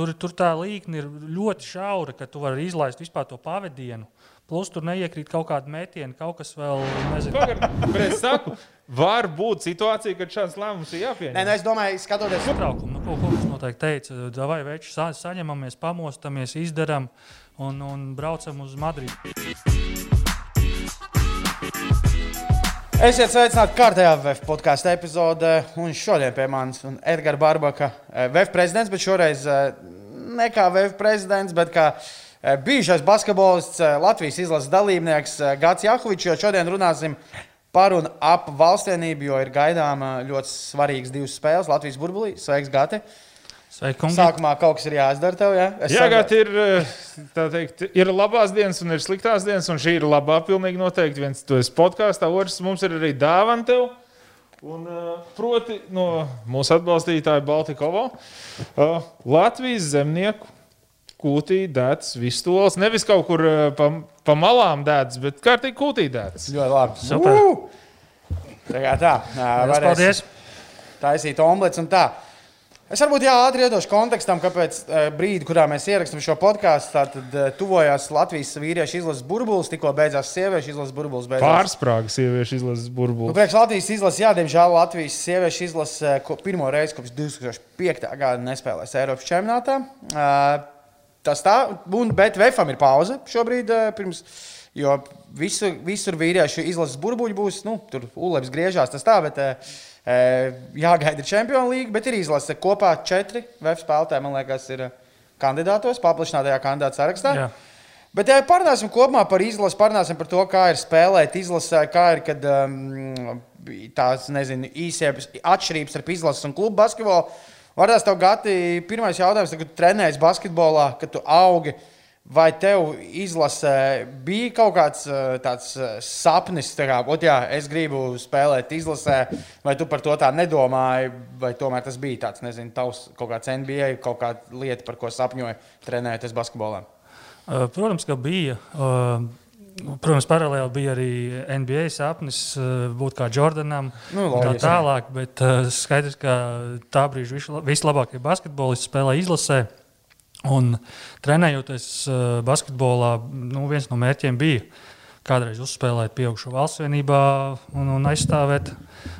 tur, tur tā līnija ir ļoti šaura, ka tu vari izlaist vispār to pavadienu. Plus tur neiekrīt kaut kāda metiena, kaut kas vēl nezinu. Bet es saku, var būt situācija, kad šāds lēmums ir jāpieņem. Nē, nu es domāju, skatoties uz Satraukumu, nu, ko kungs noteikti teica, vai veči sa saņemamies, pamostamies, izdarām un, un braucam uz Madridi. Esiet sveicināti kārtējā VF podkāstu epizodē, un šodien pie manis ir Edgars Barbaka, eh, VF prezidents, bet šoreiz eh, ne kā VF prezidents, bet kā eh, bijušais basketbolists, Latvijas izlases dalībnieks Gats Jahovičs, jo šodien runāsim par un ap valstsienību, jo ir gaidām ļoti svarīgas divas spēles Latvijas burbulī. Sveiks, Gati! Sveiki! Sākumā kaut kas ir jāizdara tev, ja? Es Jā, saprotu. gāt, ir, tā teikt, ir labās dienas un ir sliktās dienas, un šī ir labā. Pilnīgi noteikti. Viens to ir podkāstā, otrs mums ir arī dāvana tev. Un, uh, proti, no mūsu atbalstītāja Baltikovo, uh, Latvijas zemnieku kūtī dēts vistols. Nevis kaut kur uh, pa, pa malām dēts, bet kārtīgi kūtī dēts. Ļoti labi. Super. Uh! Tā kā tā. varēs Paldies! Taisīt omlets un tā. Es varbūt jā, ātri iedošu kontekstam, kāpēc uh, brīdī, kurā mēs ierakstām šo podkāstu, tad uh, tuvojās Latvijas vīriešu izlases burbulis, tikko beidzās sieviešu izlases burbulis. Beidzās. Pārsprāga sieviešu izlases Nu, burbulis. priekš Latvijas izlases, jā, diemžēl Latvijas sieviešu izlase ko, pirmo reizi kopš 2005. gada nespēlēs Eiropas čempionātā. Tas tā, un, bet VFam ir pauze šobrīd, pirms, jo visu, visur vīriešu izlases burbuļi būs, nu, tur Uleps griežās, tas tā, bet uh, jāgaida Champions League, bet ir izlase kopā četri VF spēlētāji, man liekas, ir uh, kandidātos, paplašinātajā kandidātu sarakstā. Jā. Bet ja parunāsim kopumā par izlasi, parunāsim par to, kā ir spēlēt izlasē, kā ir kad, um, tās nezinu, īsie atšķirības starp izlases un klubu basketbolu. Varbūt tev gati pirmais jautājums, kad tu trenējies basketbolā, kad tu augi. Vai tev izlasē bija kaut kāds uh, tāds uh, sapnis, tā kā, ot, jā, es gribu spēlēt izlasē, vai tu par to tā nedomāji, vai tomēr tas bija tāds, nezinu, tavs kaut kāds NBA, kaut kāda lieta, par ko sapņoji trenēties basketbolā? Uh, Protams, ka bija. Protams, paralēli bija arī NBA sapnis būt kā Jordanam. Nu, tā tālāk, bet skaidrs, ka tā brīža vislabākie basketbolisti spēlē izlasē. Un trenējoties uh, basketbolā, nu, viens no mērķiem bija kādreiz uzspēlēt pieaugušo valsts vienībā un, un aizstāvēt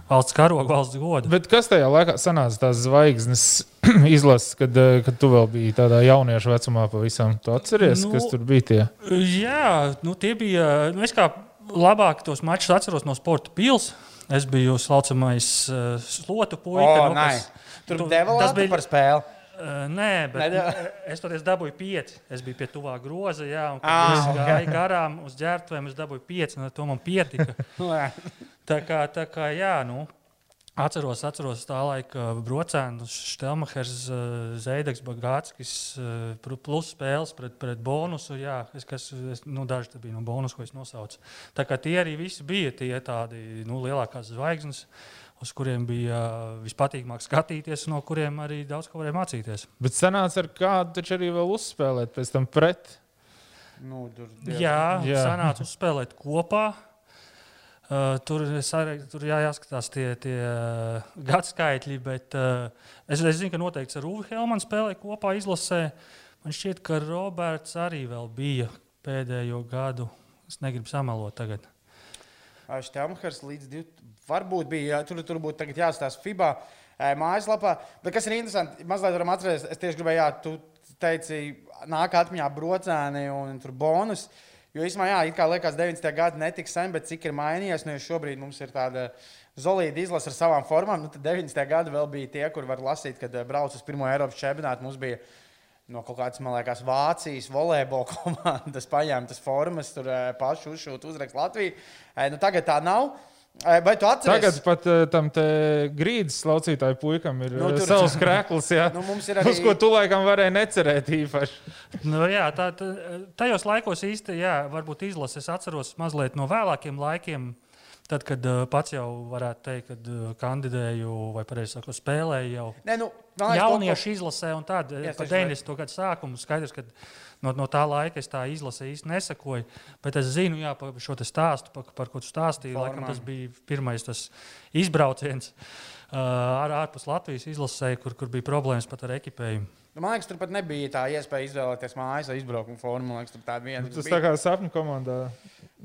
valsts karogu, valsts godu. Bet kas tajā laikā sanāca tās zvaigznes izlases, kad, eh, kad tu vēl biji tādā jauniešu vecumā pavisam? Tu atceries, Nu, kas tur bija tie? Jā, nu, tie bija. Nu, es kā labāk tos mačus atceros no sporta pils. Es biju slaucamais uh, slotu puika. O, nu. Tur tu- tas bija- par spēli. Uh, nē, bet. Nedēļ. es toties dabūju pieci. Es biju pie tuvā groza, jā, un Ah, es ok. gāju garām uz ģērbtuvēm. Es dabūju pieci, un to man pietika. Tā kā, tā kā jā, nu, atceros, atceros tā laika brocēnu, Štelmachers, Zēdeks, Bagātskis, eh, plus spēles pret, pret bonusu. Jā, es, kas, es, nu, daži bija no bonusu, ko es nosaucu. Tā kā tie arī visi bija tie tādi nu, lielākās zvaigznes. Uz kuriem bija vispatīkamāk skatīties, no kuriem arī daudz ko varēja mācīties. Bet sanāca ar kādu taču arī vēl uzspēlēt pēc tam pret. Nu, tur, Jā, Jā. jā. sanāca uzspēlēt kopā. Uh, tur jā, jāskatās tie, tie uh, gadsimti, bet uh, es, es zinu, ka noteikti ar Uvi Helmanu spēlēja kopā izlasē. Man šķiet, ka Roberts arī bija pēdējo gadu. Es negribu samalot tagad. Štelmachers līdz 20. Varbūt bija, tur, tur būtu jāstāsta FIBA mājaslapā. Bet kas ir interesanti, mazliet varam atcerēties, es tieši gribēju, jā, tu teici, nāk atmiņā brocēni un tur bonus. Jo īstenībā, jā, it kā liekas, 90. gadi netik sen, bet cik ir mainījies, nu, jo šobrīd mums ir tāda zelīta izlase ar savām formām. Nu, tad 90. gadi vēl bija tie, kur var lasīt, kad eh, brauc uz pirmo Eiropas čempionātu. Mums bija no kaut kādas, man liekas, Vācijas volejbola komandas paņemtas formas, tur eh, pašu uzšūt uzrakst Latviju. Eh, Nu, tagad tā nav. Eh, Vai tu atceries? Tagad pat uh, tam te grīdas laucītāju puikam ir Nu, nu, tur- savs krēkls, jā, Nu, mums ir arī- uz ko tu laikam varēji necerēt īpaši. Nu, jā, tā, tā, tajos laikos īsti, jā, varbūt izlases atceros mazliet no vēlākiem laikiem. Tad, kad uh, pats jau varētu teikt, kad uh, kandidēju vai, pareizi sakot, spēlēju jau Nē, nu, man liekas, jauniešu izlasē, un tāda Jā, pa tieši 90. gadu sākumu skaidrs, ka no, no tā laika es tā izlasē īsti nesakoju. Bet es zinu, jā, par šo te stāstu, par, par ko tu stāstīji. Formām. Laikam, tas bija pirmais tas izbrauciens. ar ārpus Latvijas izlasē, kur, kur bija problēmas pat ar ekipējumu. Nu, man liekas, tur pat nebija tā iespēja izvēlēties mājas vai izbraukuma formu. Liekas, tur viena. Nu, tas tā kā sapņu komandā.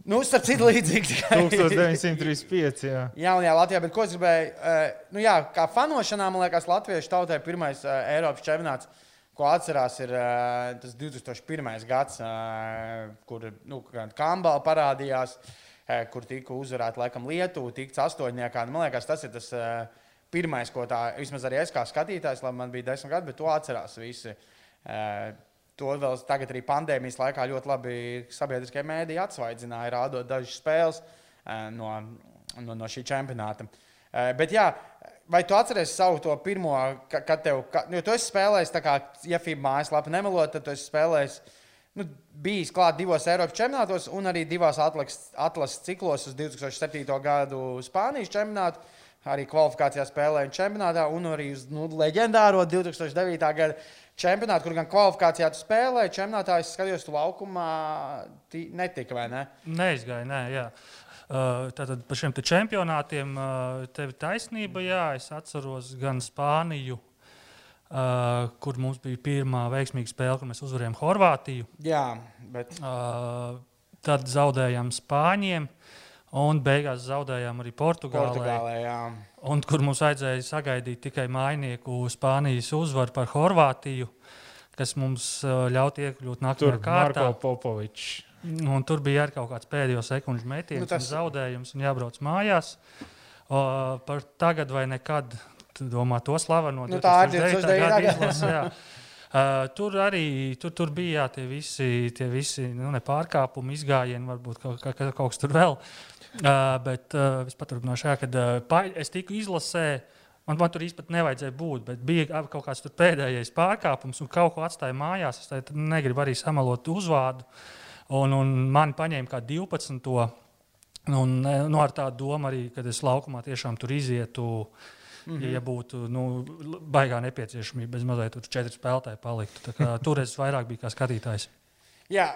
Nu, starp citu, līdzīgi. 1935. Jā, jā, jā Latvijā. Bet ko es gribēju? Uh, nu, jā, kā fanošanā, man liekas, Latviešu tautai pirmais uh, Eiropas čempionāts, ko atcerās, ir uh, tas 2001. gads, uh, kur nu, Kambala parādījās, uh, kur tika uzvarēta laikam Lietuva, tikts astoņniekā. Nu, man liekas, tas ir tas. Pirmais, ko tā, vismaz arī es kā skatītājs, lai man bija desmit gadi, bet to atcerās visi. To vēl tagad arī pandēmijas laikā ļoti labi sabiedriskie mēdīji atsvaidzināja, rādot dažas spēles no, no, no šī čempionāta. Bet jā, vai tu atceries savu to pirmo, kad tev, ka, jo tu esi spēlējis, tā kā, ja FIBA mājaslapa nemelot, tad tu esi spēlējis. Nu, bijis klāt divos Eiropas čempionātos un arī divās atlases ciklos uz 2007. gadu Spānijas čempionātu. Arī kvalifikācijā spēlēju čempionātā, un arī uz nu, leģendāro 2009. gada čempionātu, kur gan kvalifikācijā tu spēlēji, čempionātā es skatījos, tu laukumā netika vai ne? Neizgāja, nē, jā. Uh, tātad par šiem čempionātiem uh, tev ir taisnība. Jā, es atceros gan Spāniju, uh, kur mums bija pirmā veiksmīga spēle, kur mēs uzvarējām Horvātiju. Jā, bet. Uh, tad zaudējām Spāņiem. Un beigās zaudējām arī Portugālē. Portugālē jā. un, kur mums vajadzēja sagaidīt tikai mainieku Spānijas uzvaru par Horvātiju, kas mums uh, ļaut iekļūt nākamajā kārtā. Un tur bija arī kaut kāds pēdējo sekundžu metiens, nu, tas... un zaudējums, un jābrauc mājās. O, par tagad vai nekad, domā, to slaveno. Nu, tā ir 2009. gada. Uh, tur arī tur, tur bija jā, tie visi, tie visi nu, pārkāpumi, izgājieni, varbūt kaut, kaut, kaut kas tur vēl. Uh, bet uh, es paturpināšu, jā, kad uh, pa, es tiku izlasē. Man, man tur īstenībā nevajadzēja būt, bet bija kaut kāds pēdējais pārkāpums, un kaut ko atstāja mājās. Es negribu arī samalot uzvārdu. Un, un mani paņēma kā 12. Un, nu, ar tādu domu arī, kad es laukumā tiešām tur izietu. Mm -hmm. Ja būtu nu, baigā nepieciešamība, bez mazliet tur četri spēlētāji paliktu. Tur es vairāk biju kā skatītājs. Jā,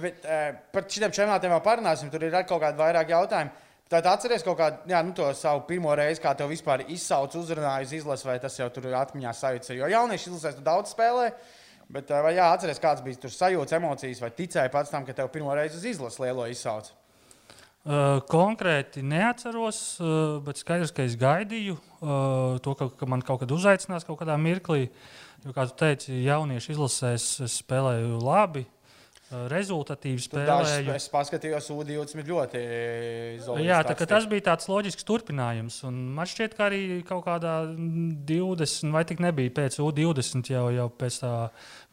bet uh, par šiem čempionātiem vēl parunāsim. Tur ir kaut kādi vairāk jautājumi. Tad atceries kaut kādu jā, nu, savu pirmo reizi, kā tev vispār izsauc, uzrunāja uz izlasi, vai tas jau tur atmiņā sajūta. Jo jaunieši izlasēs, tu daudz spēlē. Bet, vai jā, atceries, kāds bija tur sajūta, emocijas, vai ticēji pats tam, ka tev pirmo reizi uz izlasi lielo izsauc? Uh, konkrēti neatceros, uh, bet skaidrs, ka es gaidīju uh, to, ka, ka man kaut kad uzaicinās kaut kādā mirklī. Jo, kā tu teici, jauniešu izlasēs spēlēju labi, rezultatīvi spēlēju. Es paskatījos, U20 ļoti izolēts. Jā, tā, tas bija tāds loģisks turpinājums. Man šķiet, ka arī kaut kādā 20, vai tik nebija pēc U20, jau, jau pēc tā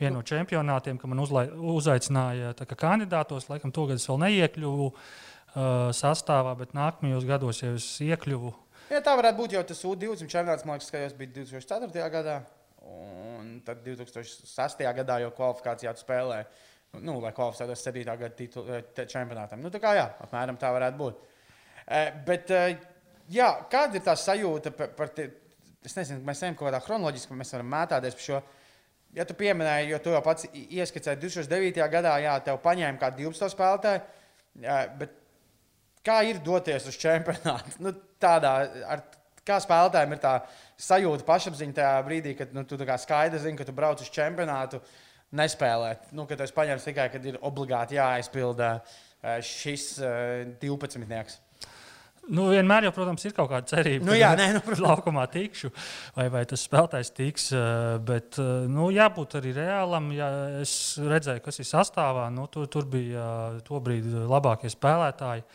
viena no čempionātiem, ka man uzlai, uzaicināja kā kandidātos. Laikam to gadu es vēl neiekļuvu uh, sastāvā, bet nākamajos gados jau es iekļuvu. Jā, tā varētu būt jau tas U20 čempionāts, man liekas, ka jau bija 2004. gadā. Un tad 2006. gadā jau kvalifikācijā spēlēja nu, lai kvalificētos 7. gada titul, eh, čempionātam. Nu, tā kā jā, apmēram tā varētu būt. Eh, bet, eh, jā, kāda ir tā sajūta par, par te, es nezinu, mēs ejam kaut kādā chronoloģiski, mēs varam mētāties par šo. Ja tu pieminēji, jo tu jau pats ieskicēji 2009. gadā, jā, tev paņēma kā 12 spēlētāju, bet kā ir doties uz čempionātu? Nu, tādā, ar, kā spēlētājiem ir tā sajūta pašapziņa tajā brīdī, kad nu, tu skaidri zini, ka tu brauc uz čempionātu. Uh, nespēlēt. Nu, kad es paņēmu tikai, kad ir obligāti jāaizpilda eh, šis uh, eh, 12. -nieks. Nu, vienmēr, jau, protams, ir kaut kāda cerība, nu, jā, nē, nu, ka laukumā tikšu, vai, vai tas spēlētājs tiks. Eh, bet nu, jābūt arī reālam. Ja es redzēju, kas ir sastāvā. Nu, tur, tur bija tobrīd labākie spēlētāji.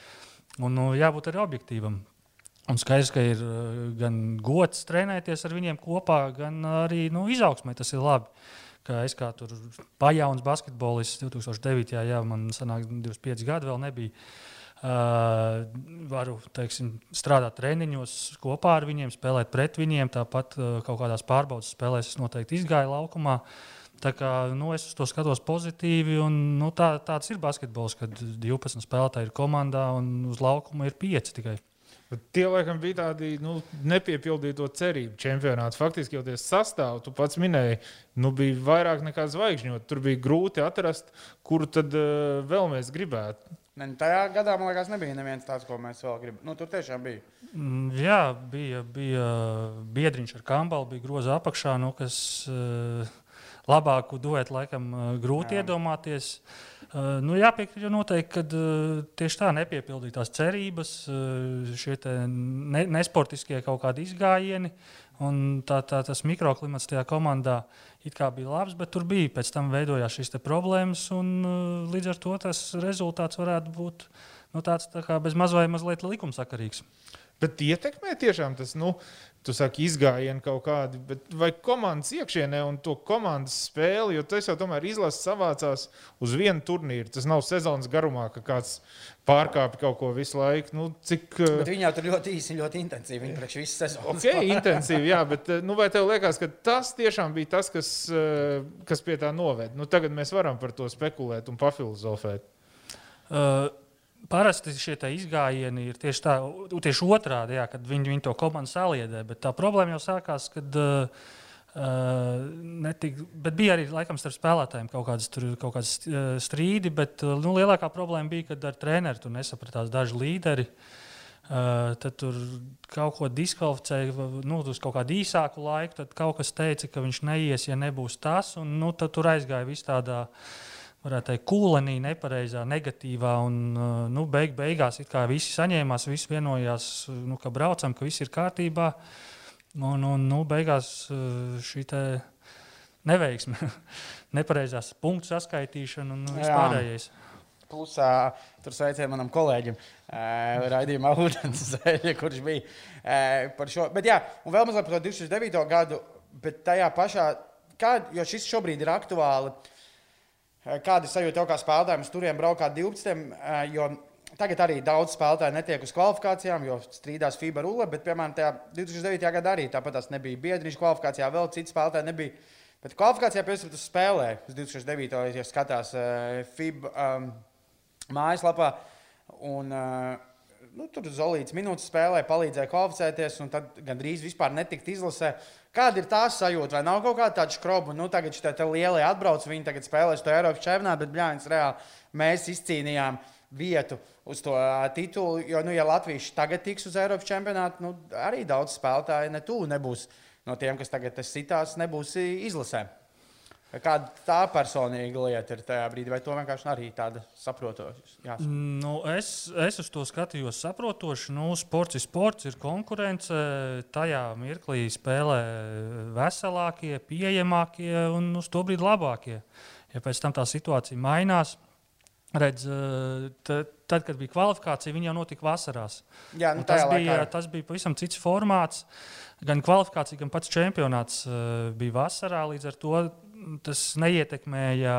Un, nu, jābūt arī objektīvam. Un skaidrs, ka ir gan gods trenēties ar viņiem kopā, gan arī nu, izaugsmē tas ir labi. Uh, ka es kā tur pajauns basketbolists 2009. Jā, man sanāk 25 gadi vēl nebija. Uh, varu teiksim, strādāt treniņos kopā ar viņiem, spēlēt pret viņiem. Tāpat uh, kaut kādās pārbaudas spēlēs es noteikti izgāju laukumā. Tā kā, nu, es to skatos pozitīvi. Un, nu, tā, tāds ir basketbols, kad 12 spēlētāji ir komandā un uz laukuma ir 5 tikai. Bet tie laikam bija tādi nu, nepiepildīto cerību čempionāti. Faktiski jau tie sastāvdaļi, tu pats minēji, nu, bija vairāk nekā zvaigžņot. Tur bija grūti atrast, kuru tad uh, vēl mēs gribētu. Ne, nu, tajā gadā, man liekas, nebija neviens tāds, ko mēs vēl gribam. Nu, tur tiešām bija. Mm, jā, bija, bija biedriņš ar kambalu, bija groza apakšā, nu, kas uh, labāku duetu laikam grūti jā. iedomāties. Uh, nu, jāpiekrīt, jo noteikti, ka uh, tieši tā nepiepildītās cerības, uh, šie ne, nesportiskie kaut kādi izgājieni. Un tā, tā, tas mikroklimats tajā komandā bija labs, bet tur bija pēc tam veidojās šīs problēmas. Un, līdz ar to tas rezultāts varētu būt nu, tāds tā kā bez mazliet likumsakarīgs. Bet ietekmē tiešām tas, nu, tu saki, izgājieni kaut kādi, bet vai komandas iekšienē un to komandas spēli, jo tas jau tomēr izlases savācās uz vienu turnīru. Tas nav sezonas garumā, ka kāds pārkāpj kaut ko visu laiku. Nu, cik, bet viņi jau tur ļoti īsi, ļoti intensīvi. Viņi priekš visu sezonu. Ok, intensīvi, jā, bet eh, nu, vai tev liekas, ka tas tiešām bija tas, kas, eh, kas pie tā noved? Nu, tagad mēs varam par to spekulēt un pafilozofēt. Uh, Parasti šie izgājieni ir tieši, tā, tieši otrādi, jā, kad viņi, viņi to komandu saliedē. Bet tā problēma jau sākās, kad uh, netik, bija arī laikam starp spēlētājiem kaut kādas, tur, kaut kādas strīdi. Bet uh, nu, lielākā problēma bija, kad ar treneru nesapratās daži līderi. Uh, tad tur kaut ko diskvalificēja, nu, uz kaut kādu īsāku laiku. Tad kaut kas teica, ka viņš neies, ja nebūs tas. Un, nu, tad tur aizgāja viss tādā veidā varētu teikt, kūlenī, nepareizā, negatīvā. Un, uh, nu, beig, beigās visi saņēmās, visi vienojās, nu, ka braucam, ka viss ir kārtībā. Un, un nu, beigās uh, šī neveiksme, nepareizās punktu saskaitīšana un vispārējais. Plusā tur sveicienu manam kolēģim, uh, Raidījumā Ūdens Zeļa, kurš bija uh, par šo. Bet jā, un vēl mazliet par to 2009. gadu, bet tajā pašā, kā, jo šis šobrīd ir aktuāli. Uh, Eh, kāda ir sajūta tev kā spēlētājiem? Uz turiem braukāt 12. Eh, jo tagad arī daudz spēlētāju netiek uz kvalifikācijām, jo strīdās FIBA rulle. Bet, piemēram, tajā 2009. gadā arī tāpat tas nebija biedriņš kvalifikācijā, vēl citi spēlētāji nebija. Bet kvalifikācijā pēc tam spēlē uz 2009. ja skatās uh, FIBA um, mājaslapā. Un, uh, nu, tur Zolīts minūtes spēlē, palīdzēja kvalificēties, un tad gandrīz vispār netikt izlasē. Kāda ir tā sajūta? Vai nav kaut kāda tāda skroba? Nu, tagad šī lielie atbrauc, viņi tagad spēlēs to Eiropas čempionātu, bet bļāņas reāli mēs izcīnījām vietu uz to titulu. Jo, nu, ja Latvijas tagad tiks uz Eiropas čempionātu, nu, arī daudz spēlētāju ne tuvu nebūs no tiem, kas tagad sitās, nebūs izlasē. Kāda tā personīga lieta ir tajā brīdī, vai to vienkārši arī tāda saprotoša? Nu, es, es uz to skatījos saprotoši. Nu, sports ir sports, ir konkurence. Tajā mirklī spēlē veselākie, pieejamākie un uz to brīdi labākie. Ja pēc tam tā situācija mainās, redz, tad, tad, kad bija kvalifikācija, viņa jau notika vasarās. Jā, nu, tas, bija, tas bija pavisam cits formāts. Gan kvalifikācija, gan pats čempionāts bija vasarā. Līdz ar to tas neietekmēja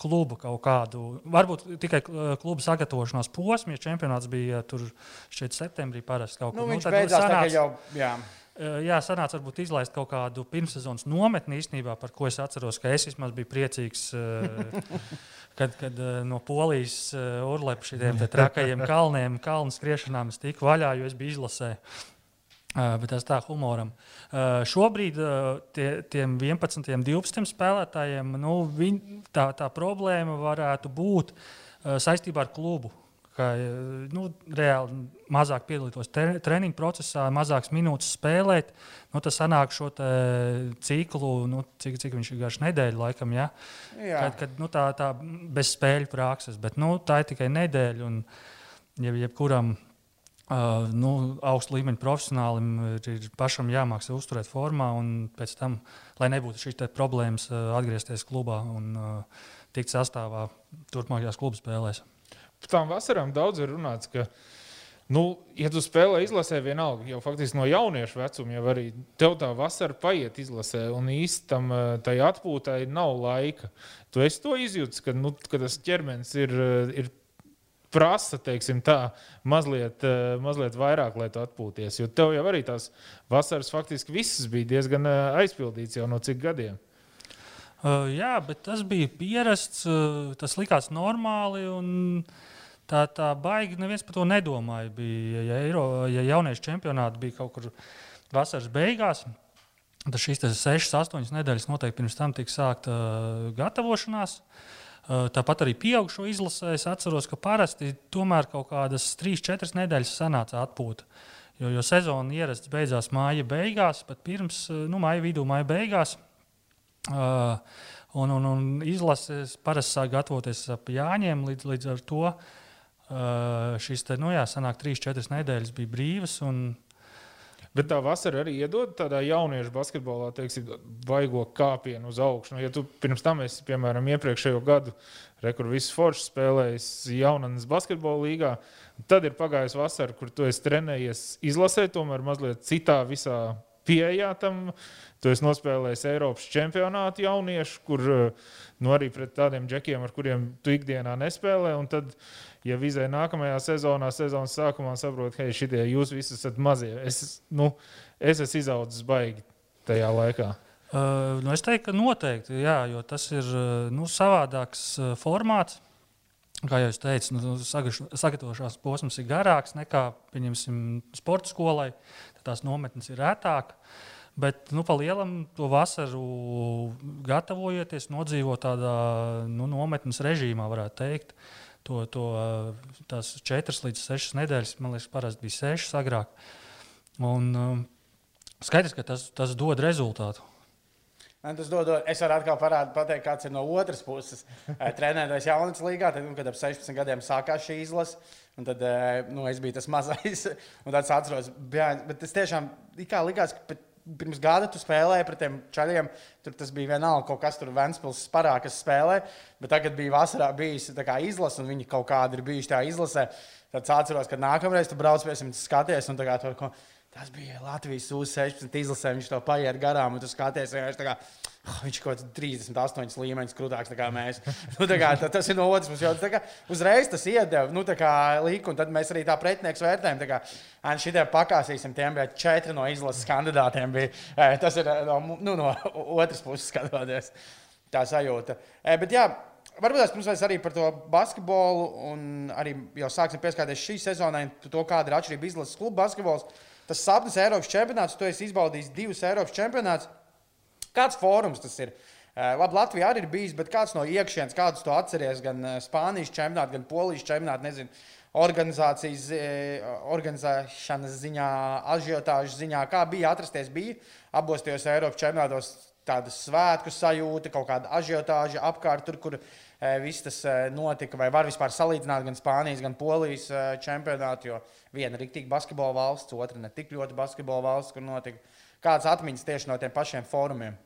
klubu kaut kādu. Varbūt tikai kluba sagatavošanās posmu, ja čempionāts bija tur šeit septembrī parasti kaut kur. Nu, nu viņš nu, beidzās sanāca, jau. Jā. Jā, sanāca varbūt izlaist kaut kādu pirmssezonas nometni īstenībā, par ko es atceros, ka es vismaz biju priecīgs, kad, kad no polijas urlepa šiem trakajiem kalniem, kalnu skriešanām es tiku vaļā, jo es biju izlasē. Bet tas tā humoram. Šobrīd tie, tiem 11, 12 spēlētājiem nu, viņ, tā, tā problēma varētu būt saistībā ar klubu. Ka, nu, reāli mazāk piedalītos treniņu procesā, mazākas minūtes spēlēt. Nu, tas sanāk šo ciklu, nu, cik, cik viņš ir garš nedēļa, laikam, ja? Jā. kad, kad nu, tā, tā bez spēļu prakses. Bet nu, tā ir tikai nedēļa. Un, jeb, jebkuram Uh, nu, augstu līmeņa profesionālim ir, ir pašam jāmācās uzturēt formā, un pēc tam, lai nebūtu šīs problēmas, uh, atgriezties klubā un uh, tikt sastāvā turpmākajās klubu spēlēs. Par tām vasarām daudz ir runāts, ka, nu, ja tu spēlē izlasē, vienalga, jau faktiski no jauniešu vecuma, jau arī tev tā vasara paiet izlasē, un īstam tai atpūtai nav laika. Tu esi to izjūtis, ka, nu, ka tas ķermenis ir, ir prasa, teiksim, tā, mazliet, eh, mazliet vairāk, lai tu atpūties. Jo tev jau arī tās vasaras faktiski visas bija diezgan eh, aizpildītas jau no cik gadiem. Uh, jā, bet tas bija pierasts, uh, tas likās normāli. Tā, tā baigi neviens par to nedomāja. Bija, ja, Eiro, ja jauniešu čempionāti bija kaut kur vasaras beigās, tad šīs 6, 8 nedēļas noteikti pirms tam tika sākta uh, gatavošanās. Uh, Tāpat arī pieaugušo izlasē es atceros, ka parasti tomēr kaut kādas 3-4 nedēļas sanāca atpūta. Jo, jo sezona ierasts beidzās māja beigās, pat pirms nu, māja vidū, māja beigās. Uh, un, un, un izlases parasti sāk gatavoties ap Jāņiem, līdz, līdz ar to uh, šīs te, nu, jā, sanāk, 3-4 nedēļas bija brīvas. Un, Bet tā vasara arī iedod tādā jauniešu basketbolā, teiksim, vaigo kāpienu uz augšu. Nu, ja tu pirms tam esi, piemēram, iepriekšējo gadu, kur viss foršs spēlējis jaunas basketbola līgā, tad ir pagājusi vasara, kur tu esi trenējies izlasē, tomēr mazliet citā visā pieejā tam. Tu esi nospēlējis Eiropas čempionātu jauniešu, kur nu, arī pret tādiem džekiem, ar kuriem tu ikdienā nespēlē. Tad ja vizē nākamajā sezonā, sezonas sākumā saprot, ka šitie jūs visi esat mazie. Es, nu, es esmu izaudzis baigi tajā laikā. Uh, nu es teiktu, ka noteikti, jā, jo tas ir nu, savādāks formāts. Kā jau teicu, nu, sagatavošanās posms ir garāks nekā sporta skolai. Tās nometnes ir rētākas. Bet nu, pa lielam to vasaru gatavojoties, nodzīvot tādā nu, nometnes režīmā, varētu teikt. To, to, tās četras līdz sešas nedēļas, man liekas, parasti bija sešas agrāk. Un, um, skaidrs, ka tas, tas dod rezultātu. Man tas dod, es varu atkal parādīt, pateikt, kāds ir no otras puses. Trenēties jaunatnes līgā, tad, kad ap 16 gadiem sākās šī izlase, un tad nu, es biju tas mazais. Un tad es atceros, bet tas tiešām likās, ka pirms gada tu spēlēji pret tiem čaļiem. Tur tas bija vienalga, kaut kas tur Vēnspils parā, kas spēlē. Bet tagad bija vasarā bijis izlase, un viņi kaut kādi ir bijuši tajā izlasē. Tad atceros, ka nākamreiz tu brauc pie viņiem, skaties, un tagad tur kaut ko. Tas bija Latvijas U-16 izlasē, viņš to paiet garām, un tu skaties, vienkārši tā kā viņš kaut kāds 38 līmeņus krūtāks nekā mēs. nu, kā, tas ir no otras puses, jau kā, uzreiz tas iedeva nu, līku, un tad mēs arī tā pretinieks vērtējam. Tā kā šitie pakāsīsim, tiem bija četri no izlases kandidātiem. Bija, tas ir no, nu, no otras puses skatoties. Tā sajūta. Bet, jā, Varbūt pirms mēs arī par to basketbolu, un arī jau sāksim pieskarties šī sezonai, to kāda ir atšķirība izlases kluba basketbols. Tas sapnis Eiropas čempionāts, tu esi izbaudījis divus Eiropas čempionātus. Kāds fórums tas ir? Eh, labi, Latvijā arī ir bijis, bet kāds no iekšienes, kādus to atceries, gan eh, Spānijas čempionātā, gan Polijas čempionātā, nezinu, organizācijas, eh, organizēšanas ziņā, ažiotāžas ziņā, kā bija atrasties, bija abos tajos Eiropas čempionātos tāda svētku sajūta, kaut kāda ažiotāža apkārt, tur, kur viss tas notika. Vai var vispār salīdzināt gan Spānijas, gan Polijas čempionātu, jo viena ir rīktīva basketbola valsts, otra ne tik ļoti basketbola valsts, kur notika Kādas atmiņas tieši no tiem pašiem fórumiem?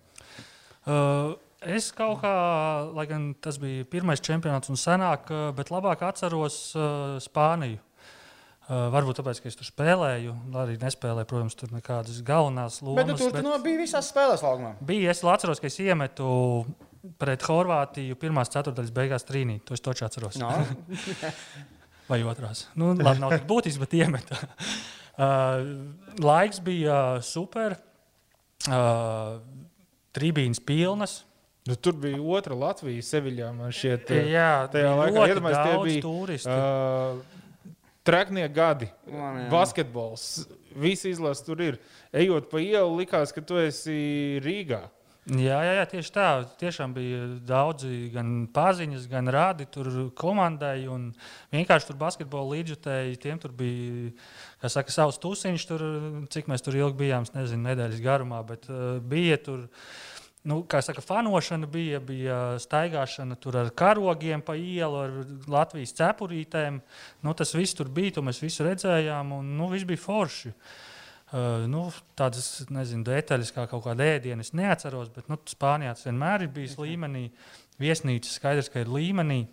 Uh, es kaut kā, lai gan tas bija pirmais čempionāts un senāk, uh, bet labāk atceros uh, Spāniju. Uh, varbūt tāpēc, ka es tur spēlēju, arī nespēlēju, protams, tur nekādas galvenās lomas. Bet tu tur bet... no, bija visās spēlēs laukumā. Bija, es atceros, ka es iemetu pret Horvātiju pirmās ceturdaļas beigās trīnī. To es toču atceros. No. Vai otrās. Nu, labi, nav tik būtiski, bet iemetu. Uh, laiks bija super, uh, tribīnas pilnas. Nu, tur bija otra Latvija, Seviļā. Man šķiet, jā, tajā laikā iedomājieties, tie bija turisti. Uh, Treknie gadi, Man, jā. basketbols, visi izlases tur ir. Ejot pa ielu, likās, ka tu esi Rīgā. Jā, jā, jā, tieši tā. Tiešām bija daudzi gan paziņas, gan rādi tur komandai. Vienkārši tur basketbola līdzjutēji, tiem tur bija saka, savs tusiņš, tur, cik mēs tur ilgi bijām, nezinu, nedēļas garumā, bet uh, bija tur. Nu, kā saka, fanošana bija, bija staigāšana ar karogiem pa ielu, ar Latvijas cepurītēm. Nu, tas viss tur bija, to mēs visu redzējām, un nu, viss bija forši. Uh, nu, tādas nezinu, detaļas, kā kaut kāda ēdiena, es neatceros, bet nu, Spānijā tas vienmēr ir bijis līmenī. Viesnīca skaidrs, ka ir līmenī.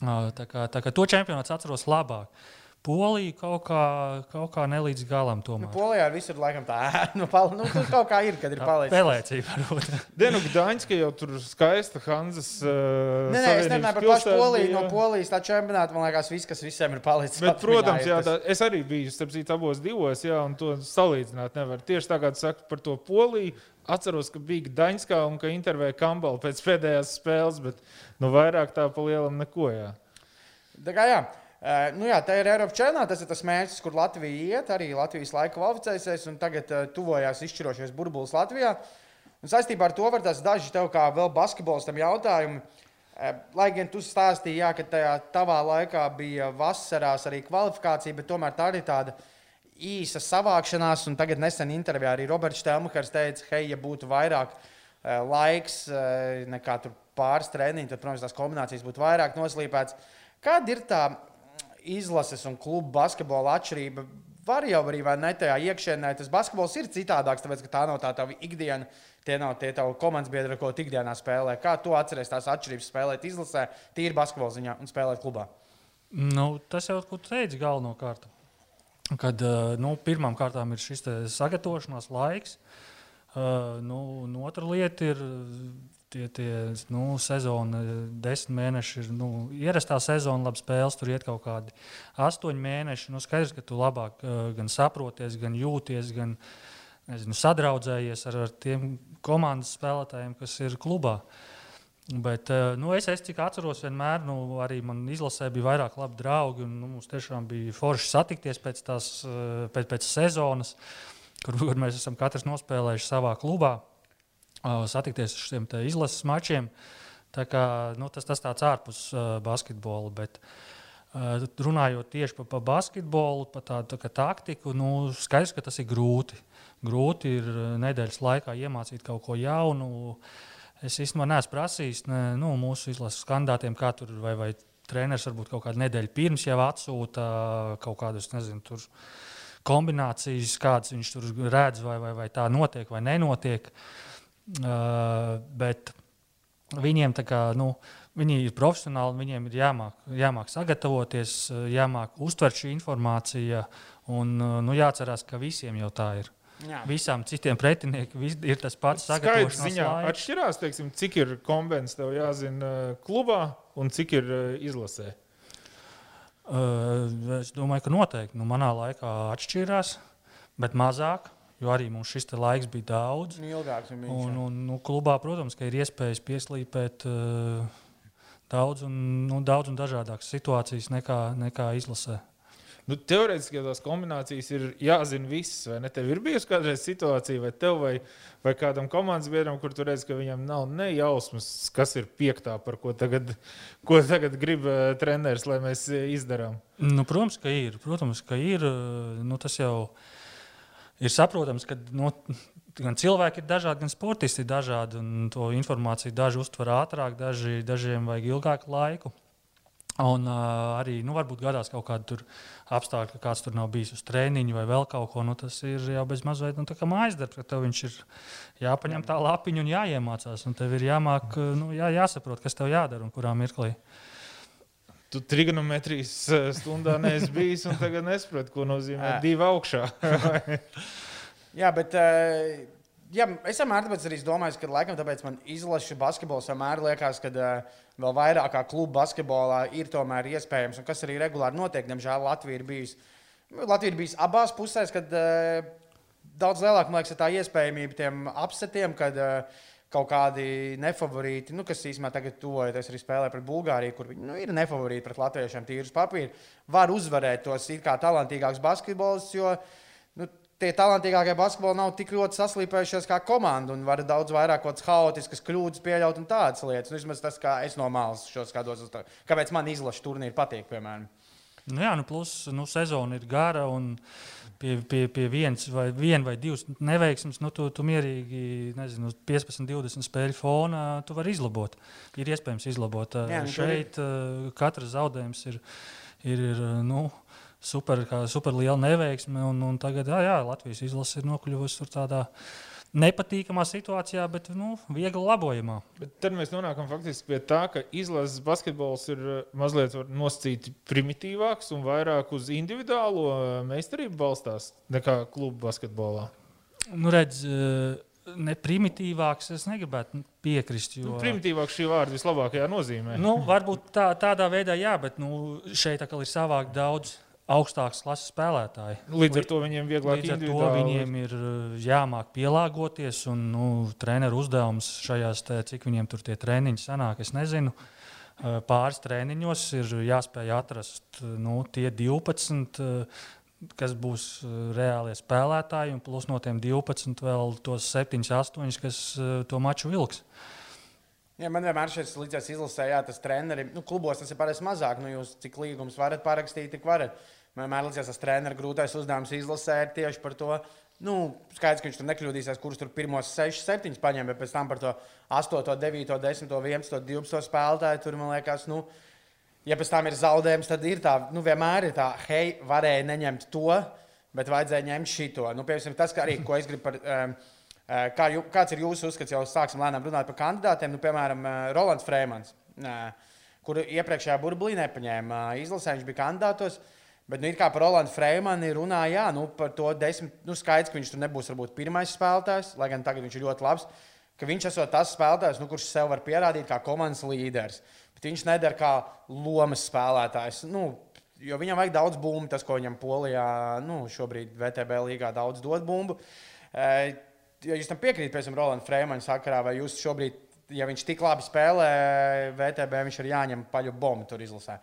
Uh, tā kā, tā kā to čempionāts atceros labāk. Uh, Polija kaut kā, kaut kā nelīdz galam. Tomēr. Nu, Polijā viss ir laikam tā, nu, pal, nu, tur kaut kā ir, kad ir palicis. Pelēcība varbūt. Dienu Gdaņska jau tur skaista Hanzas. Uh, nē, nē, es nerunāju par pašu Poliju. Bija... No Polijas tā čempionāta, man liekas, viss, kas visiem ir palicis. Bet, protams, jā, tā, es arī biju, starp citu, abos divos, jā, un to salīdzināt nevar. Tieši tā kā tu saki par to Poliju. Atceros, ka bija Daņskā un ka intervēja Kambala pēc pēdējās spēles, bet nu, vairāk tā pa lielam neko. Jā. Tā kā jā. Uh, nu jā, tā ir Eiropas čempionāta. Tas ir tas mērķis, kur Latvija iet. Arī Latvijas laika kvalificēsies. Tagad uh, tuvojās izšķirošais burbulis Latvijā. Un saistībā ar to var tās daži tev kā vēl basketbolistam jautājumi. Lai gan tu stāstīji, jā, ka tajā tavā laikā bija vasarās arī kvalifikācija, bet tomēr tā arī tāda īsa savākšanās. Un tagad nesen intervijā arī Roberts Stelmakers teica, hei, ja būtu vairāk laiks nekā pāris treniņi, tad, protams, tās kombinācijas būtu vairāk noslīpētas. Kāda ir tā izlases un klubu basketbola atšķirība? Var jau arī vai ne tajā iekšienē, tas basketbols ir citādāks, tāpēc ka tā nav tā tā ikdiena. Tie nav tie tavi komandas biedri, ko tu ikdienā spēlē. Kā tu atceries tās atšķirības spēlēt izlasē, tīri basketbola ziņā un spēlēt klubā? Nu, tas jau, ko tu teici, galvenokārt. Kad nu, pirmām kārtām ir šis sagatavošanās laiks, uh, nu, otra lieta ir tie, tie nu, sezona, desmit mēneši ir nu, ierastā sezona, labi spēles, tur iet kaut kādi astoņi mēneši. Nu, skaidrs, ka tu labāk uh, gan saproties, gan jūties, gan nezinu, sadraudzējies ar, ar tiem komandas spēlētājiem, kas ir klubā. Bet, uh, nu, es, es cik atceros, vienmēr nu, arī man izlasē bija vairāk labi draugi. Un, nu, mums tiešām bija forši satikties pēc, tās, uh, pēc, pēc sezonas, kur, kur mēs esam katrs nospēlējuši savā klubā satikties ar šiem izlases mačiem. Kā, nu, tas tas tāds ārpus uh, basketbola. Bet, uh, runājot tieši par pa basketbolu, par tādu tā taktiku, nu, skaidrs, ka tas ir grūti. Grūti ir nedēļas laikā iemācīt kaut ko jaunu. Es īstenībā neesmu prasījis ne, nu, mūsu izlases kandidātiem, kā tur vai, vai treneris varbūt kaut kādu nedēļu pirms jau atsūta kaut kādus, nezinu, tur kombinācijas, kādas viņš tur redz, vai, vai, vai tā notiek vai nenotiek. Uh, Uh, bet viņiem kā, nu, viņi ir profesionāli, viņiem ir jāmāk, jāmāk sagatavoties, jāmāk uztvert šī informācija. Un, nu, jāatcerās, ka visiem jau tā ir. Jā. Visām citiem pretiniekiem ir tas pats sagatavošanās ziņā. Laiks. Atšķirās, teiksim, cik ir kombinācijas tev jāzina klubā un cik ir izlasē. Uh, es domāju, ka noteikti. Nu, manā laikā atšķirās, bet mazāk. Jo arī mums šis laiks bija daudz. Nu, ilgāks un, un, un nu, klubā, protams, ir iespējas pieslīpēt uh, daudz, un, nu, daudz un dažādākas situācijas nekā, nekā izlasē. Nu, teorētiski tās kombinācijas ir jāzina visas. Vai ne? Tev ir bijusi kādreiz situācija, vai tev vai, vai kādam komandas biedram, kur tu redz, ka viņam nav nejausmas, kas ir piektā, par ko tagad, ko tagad grib uh, treneris, lai mēs izdarām? Nu, protams, ka ir. Protams, ka ir. Nu, tas jau ir ir saprotams, ka no, nu, gan cilvēki ir dažādi, gan sportisti ir dažādi. To informāciju daži uztver ātrāk, daži, dažiem vajag ilgāku laiku. Un uh, arī nu, varbūt gadās kaut kāda apstākļa, ka kāds tur nav bijis uz treniņu vai vēl kaut ko. Nu, tas ir jau bez mazliet nu, mājas darbs, ka tev viņš ir jāpaņem tā lapiņa un jāiemācās. Un tev ir jāmāk, nu, jā, jāsaprot, kas tev jādara un kurā mirklī. Uh, tu trigonometrijas eh, stundā neesi bijis un tagad nesaproti, ko nozīmē divi augšā. jā, bet. Uh... Jā, es vienmēr arī domāju, ka laikam tāpēc man izlaša basketbols vienmēr liekas, ka uh, vēl vairāk kā klubu basketbolā ir tomēr iespējams, un kas arī regulāri notiek. Diemžēl Latvija ir bijusi, Latvija ir bijusi abās pusēs, kad daudz lielāka, man liekas, tā iespējamība tiem apsetiem, kad uh, kaut kādi nefavorīti, nu, kas īstenībā tagad tuvojas arī spēlē pret Bulgāriju, kur viņi nu, ir nefavorīti pret latviešiem, tīrus papīru, var uzvarēt tos it kā talantīgākus basketbolus. Jo, nu, Tie talantīgākie basketboli nav tik ļoti saslīpējušies kā komanda un var daudz vairāk kaut kādas haotiskas kļūdas pieļaut un tādas lietas. Nu, vismaz tas, kā es no malas šo skatos, kāpēc man izlaša turnīri patīk, piemēram. Nu jā, nu plus nu, sezona ir gara. Un pie, pie, pie viens vai, vien vai divas neveiksmes, nu, tu, tu mierīgi, nezinu, 15, 20 spēļu fonā, tu vari izlabot. Ir iespējams izlabot. Jā, nu, Šeit ir... katrs zaudējums ir, ir, ir nu, super, super liela neveiksme, un, un tagad jā, jā, Latvijas izlase ir nokļuvusi tādā veidā nepatīkamā situācijā, bet nu, viegli labojamā. Bet tad mēs nonākam faktiski pie tā, ka izlases basketbols ir eh, mazliet nosacīts primitīvāks un vairāk uz individuālo eh, meistarību balstās nekā klubu basketbolā. Nu, redz, eh, ne primitīvāks, es negribētu piekrist. Jo... Nu, primitīvāks šī vārda vislabākajā nozīmē. Nu, varbūt tā, tādā veidā, jā, bet nu, šeit ir savāk daudz augstākas klases spēlētāji. Līdz ar to viņiem Līdz ar to viņiem ir uh, jāmāk pielāgoties. Un, nu, treneru uzdevums šajās, te, cik viņiem tur tie treniņi sanāk, es nezinu. Uh, pāris treniņos ir jāspēj atrast uh, nu, tie 12, kas būs reālie spēlētāji, un plus no tiem 12 vēl tos 7, 8, kas to maču vilks. Ja man vienmēr šeit līdzies izlasē, jā, tas treneris, nu, klubos tas ir parasti mazāk. Nu, jūs cik līgums varat parakstīt, tik varat. Man vienmēr liekas, tas treneris grūtais uzdevums izlasē ir tieši par to. Nu, skaidrs, ka viņš tur nekļūdīsies, kurus tur pirmos 6, 7 paņēma, bet pēc tam par to 8, 9, 10, 11, 12 spēlētāju tur man liekas, nu, ja pēc tam ir zaudējums, tad ir tā, nu, vienmēr ir tā, hei, varēja neņemt to, bet vajadzēja ņemt šito. Nu, piemēram, tas, arī, ko es gribu par. Um, kā jū, kāds ir jūsu uzskats? Jau sāksim lēnām runāt par kandidātiem. Nu, piemēram, eh, Rolands Freemans, eh, kuru iepriekšējā burbuļī nepaņēma izlasē, viņš bija kandidātos. Bet, nu, kā par Rolandu Freemanu runā, jā, nu, par to desmit, nu, skaidrs, ka viņš tur nebūs varbūt pirmais spēlētājs, lai gan tagad viņš ir ļoti labs. Viņš esot tas spēlētājs, nu, kurš sev var pierādīt kā komandas līderis. Bet viņš nedara kā lomas spēlētājs. Nu, jo viņam vajag daudz bumbu, tas, ko viņam Polijā, nu, šobrīd VTB līgā daudz dod bumbu ja jūs tam piekrītat, piemēram, Rolandas Freemana sakarā, vai jūs šobrīd, ja viņš tik labi spēlē VTB, viņš ir jāņem paļu bombu tur izlasē?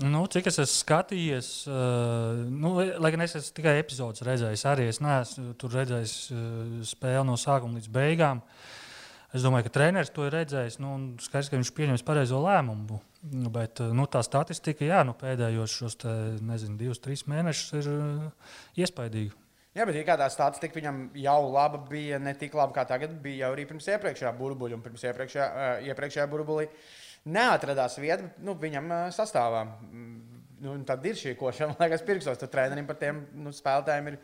Nu, cik es esmu skatījies, uh, nu, lai gan es esmu tikai epizodus redzējis, arī es neesmu tur redzējis uh, spēli no sākuma līdz beigām. Es domāju, ka treneris to ir redzējis. Nu, skaidrs, ka viņš pieņems pareizo lēmumu. Bet nu, tā statistika, jā, nu, pēdējos šos te, nezinu, divus, trīs mēnešus ir uh, iespaidīga. Jā, bet kādā statistikā viņam jau laba bija, ne tik laba kā tagad, bija jau arī pirms iepriekšējā burbuļa un pirms iepriekšējā, uh, iepriekšējā burbuļā. Neatradās vieta nu, viņam uh, sastāvā. Nu, tad ir šī košana, man liekas, pirkstos. Tad trenerim par tiem nu, spēlētājiem ir.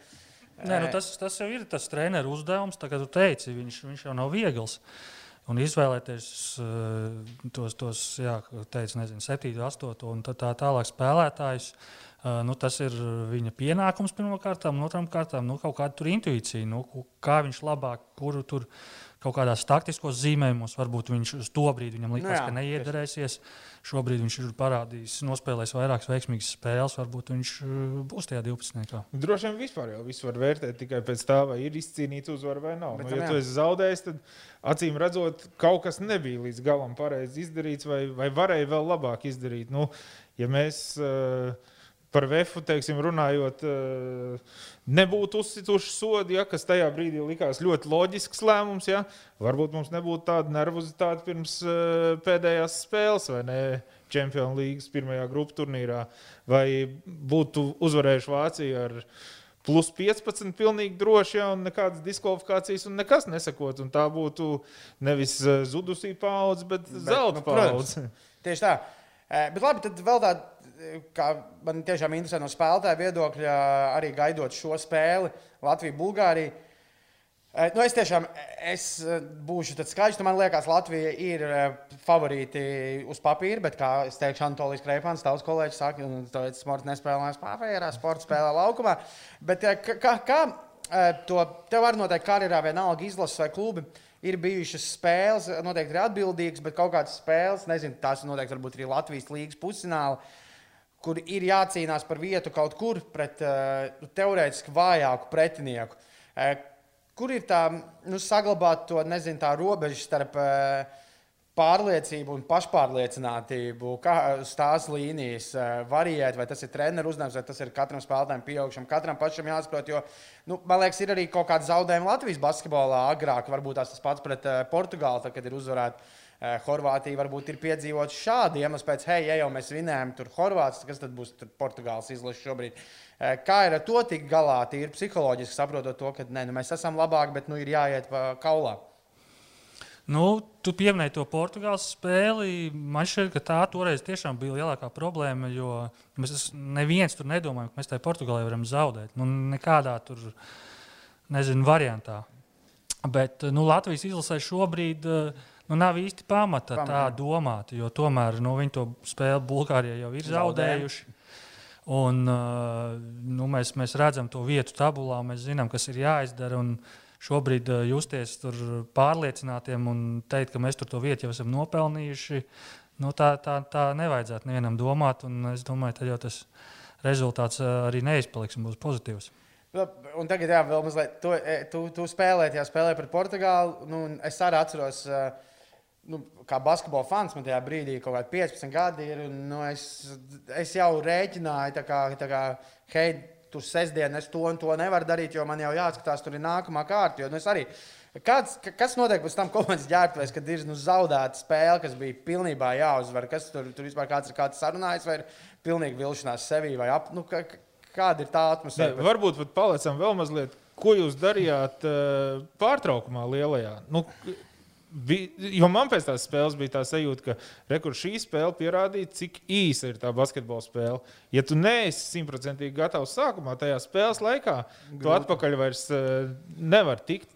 Nē, nu, tas, tas jau ir tas treneru uzdevums. Tagad tu teici, viņš, viņš jau nav viegls. Un izvēlēties uh, tos, tos jā, teicu, nezinu, 7, 8 un tā, tā tālāk spēlētājus. Uh, Uh, nu, tas ir viņa pienākums pirmkārt, un otrām kārtām nu, kaut kāda intuīcija, nu, kā viņš labāk, kuru tur kaut kādās taktiskos zīmējumos, varbūt viņš uz to brīdi viņam likās, nu, jā, ka neiederēsies. Šobrīd viņš ir parādījis, nospēlējis vairākas veiksmīgas spēles, varbūt viņš būs tajā 12. Droši vien vispār jau visu var vērtēt tikai pēc tā, vai ir izcīnīta uzvara vai nav. Bet, nu, ja tu esi zaudējis, tad acīm redzot, kaut kas nebija līdz galam pareizi izdarīts, vai, vai varēja vēl labāk izdarīt. Nu, ja mēs, uh, par VF teiksim, runājot, eh, nebūtu uzsituši sodi, ja, kas tajā brīdī likās ļoti loģisks lēmums. Ja. Varbūt mums nebūtu tāda nervozitāte pirms eh, pēdējās spēles, vai ne? Čempionu līnijas pirmajā grupu turnīrā, vai būtu uzvarējuši Vāciju ar plus 15, pilnīgi droši, ja, un nekādas diskvalifikācijas, un nekas nesakot. Un tā būtu nevis eh, zudusī paudze, bet, bet zelta nu, paudze. Tieši tā. Bet labi, tad vēl tāda kā man tiešām interesē no spēlētāja viedokļa, arī gaidot šo spēli Latviju-Bulgāriju. Eh, nu, es tiešām es eh, būšu tāds skaļš. Nu, man liekas, Latvija ir eh, favorīti uz papīra, bet, kā es teikšu, Antolijas Kreipāns, tavs kolēģis, saka, ka nu, tas sports nespēlēs pārvērā, sports spēlē laukumā. Bet kā, kā to tev var noteikt karjerā vienalga izlases vai klubi? Ir bijušas spēles, noteikti ir atbildīgas, bet kaut kādas spēles, nezinu, tās noteikti varbūt arī Latvijas līnijas pusfinālā kur ir jācīnās par vietu kaut kur pret uh, teorētiski vājāku pretinieku. Uh, kur ir tā nu, saglabāt to nezinu, tā robeža starp uh, pārliecību un pašpārliecinātību, kā tās līnijas variēt, vai tas ir treneru uzdevums, vai tas ir katram spēlētājam, pieaugušam, katram pašam jāsaprot. Jo, nu, man liekas, ir arī kaut kāda zaudējuma Latvijas basketbolā agrāk, varbūt tas pats pret Portugāli, kad ir uzvarēta. Eh, Horvātija varbūt ir piedzīvot šādu iemeslu pēc, hei, ja jau mēs vinējam tur Horvātijas, kas tad būs Portugāles izlase šobrīd. Eh, kā ir ar to tik galā, tīri psiholoģiski saprotot to, ka ne, nu, mēs esam labāki, bet nu, ir jāiet pa kaulā. Nu, tu pieminēji to Portugāles spēli. Man šķiet, ka tā toreiz tiešām bija lielākā problēma. Jo mēs neviens tur nedomājam, ka mēs tajā Portugālē varam zaudēt. Nu, nekādā tur, nezinu, variantā. Bet nu, Latvijas izlasē šobrīd uh, nu, nav īsti pamata Pamatā. tā domāt, jo tomēr nu, viņi to spēli Bulgārijā jau ir zaudējuši. Un, uh, nu, mēs, mēs redzam to vietu tabulā, mēs zinām, kas ir jāizdara. Šobrīd uh, justies pārliecinātiem un teikt, ka mēs tur to vietu jau esam nopelnījuši, nu, tā, tā, tā nevajadzētu nevienam domāt. Es domāju, ka tas rezultāts uh, arī neizpaliks un būs pozitīvs. Un tagad, jā, vēl mazliet, tu, e, tu, tu spēlēji, jā, spēlēji pret Portugālu. Nu, es arī atceros, uh, nu, kā basketbola fans, man tajā brīdī kaut kādi 15 gadi ir. Un, nu, es, es jau rēķināju, tā kā, tā kā hei, tur sestdien es to un to nevaru darīt, jo man jau jāskatās, tur ir nākamā kārta. Jo, nu, arī Kāds, kas notiek pēc tam komandas ģērbtuvēs, kad ir nu, zaudēta spēle, kas bija pilnībā jāuzvar? Kas tur, tur vispār kāds ir kāds sarunājis, vai ir pilnīgi vilšanās sevī, vai ap, nu, kā, kāda ir tā atmosfēra? Ne, varbūt pat palicam vēl mazliet, ko jūs darījāt uh, pārtraukumā lielajā. Nu, Bija, jo man pēc tās spēles bija tā sajūta, ka rekur, šī spēle pierādīja, cik īsa ir tā basketbola spēle. Ja tu neesi simtprocentīgi gatavs sākumā, tajā spēles laikā, Grūti. tu atpakaļ vairs uh, nevar tikt.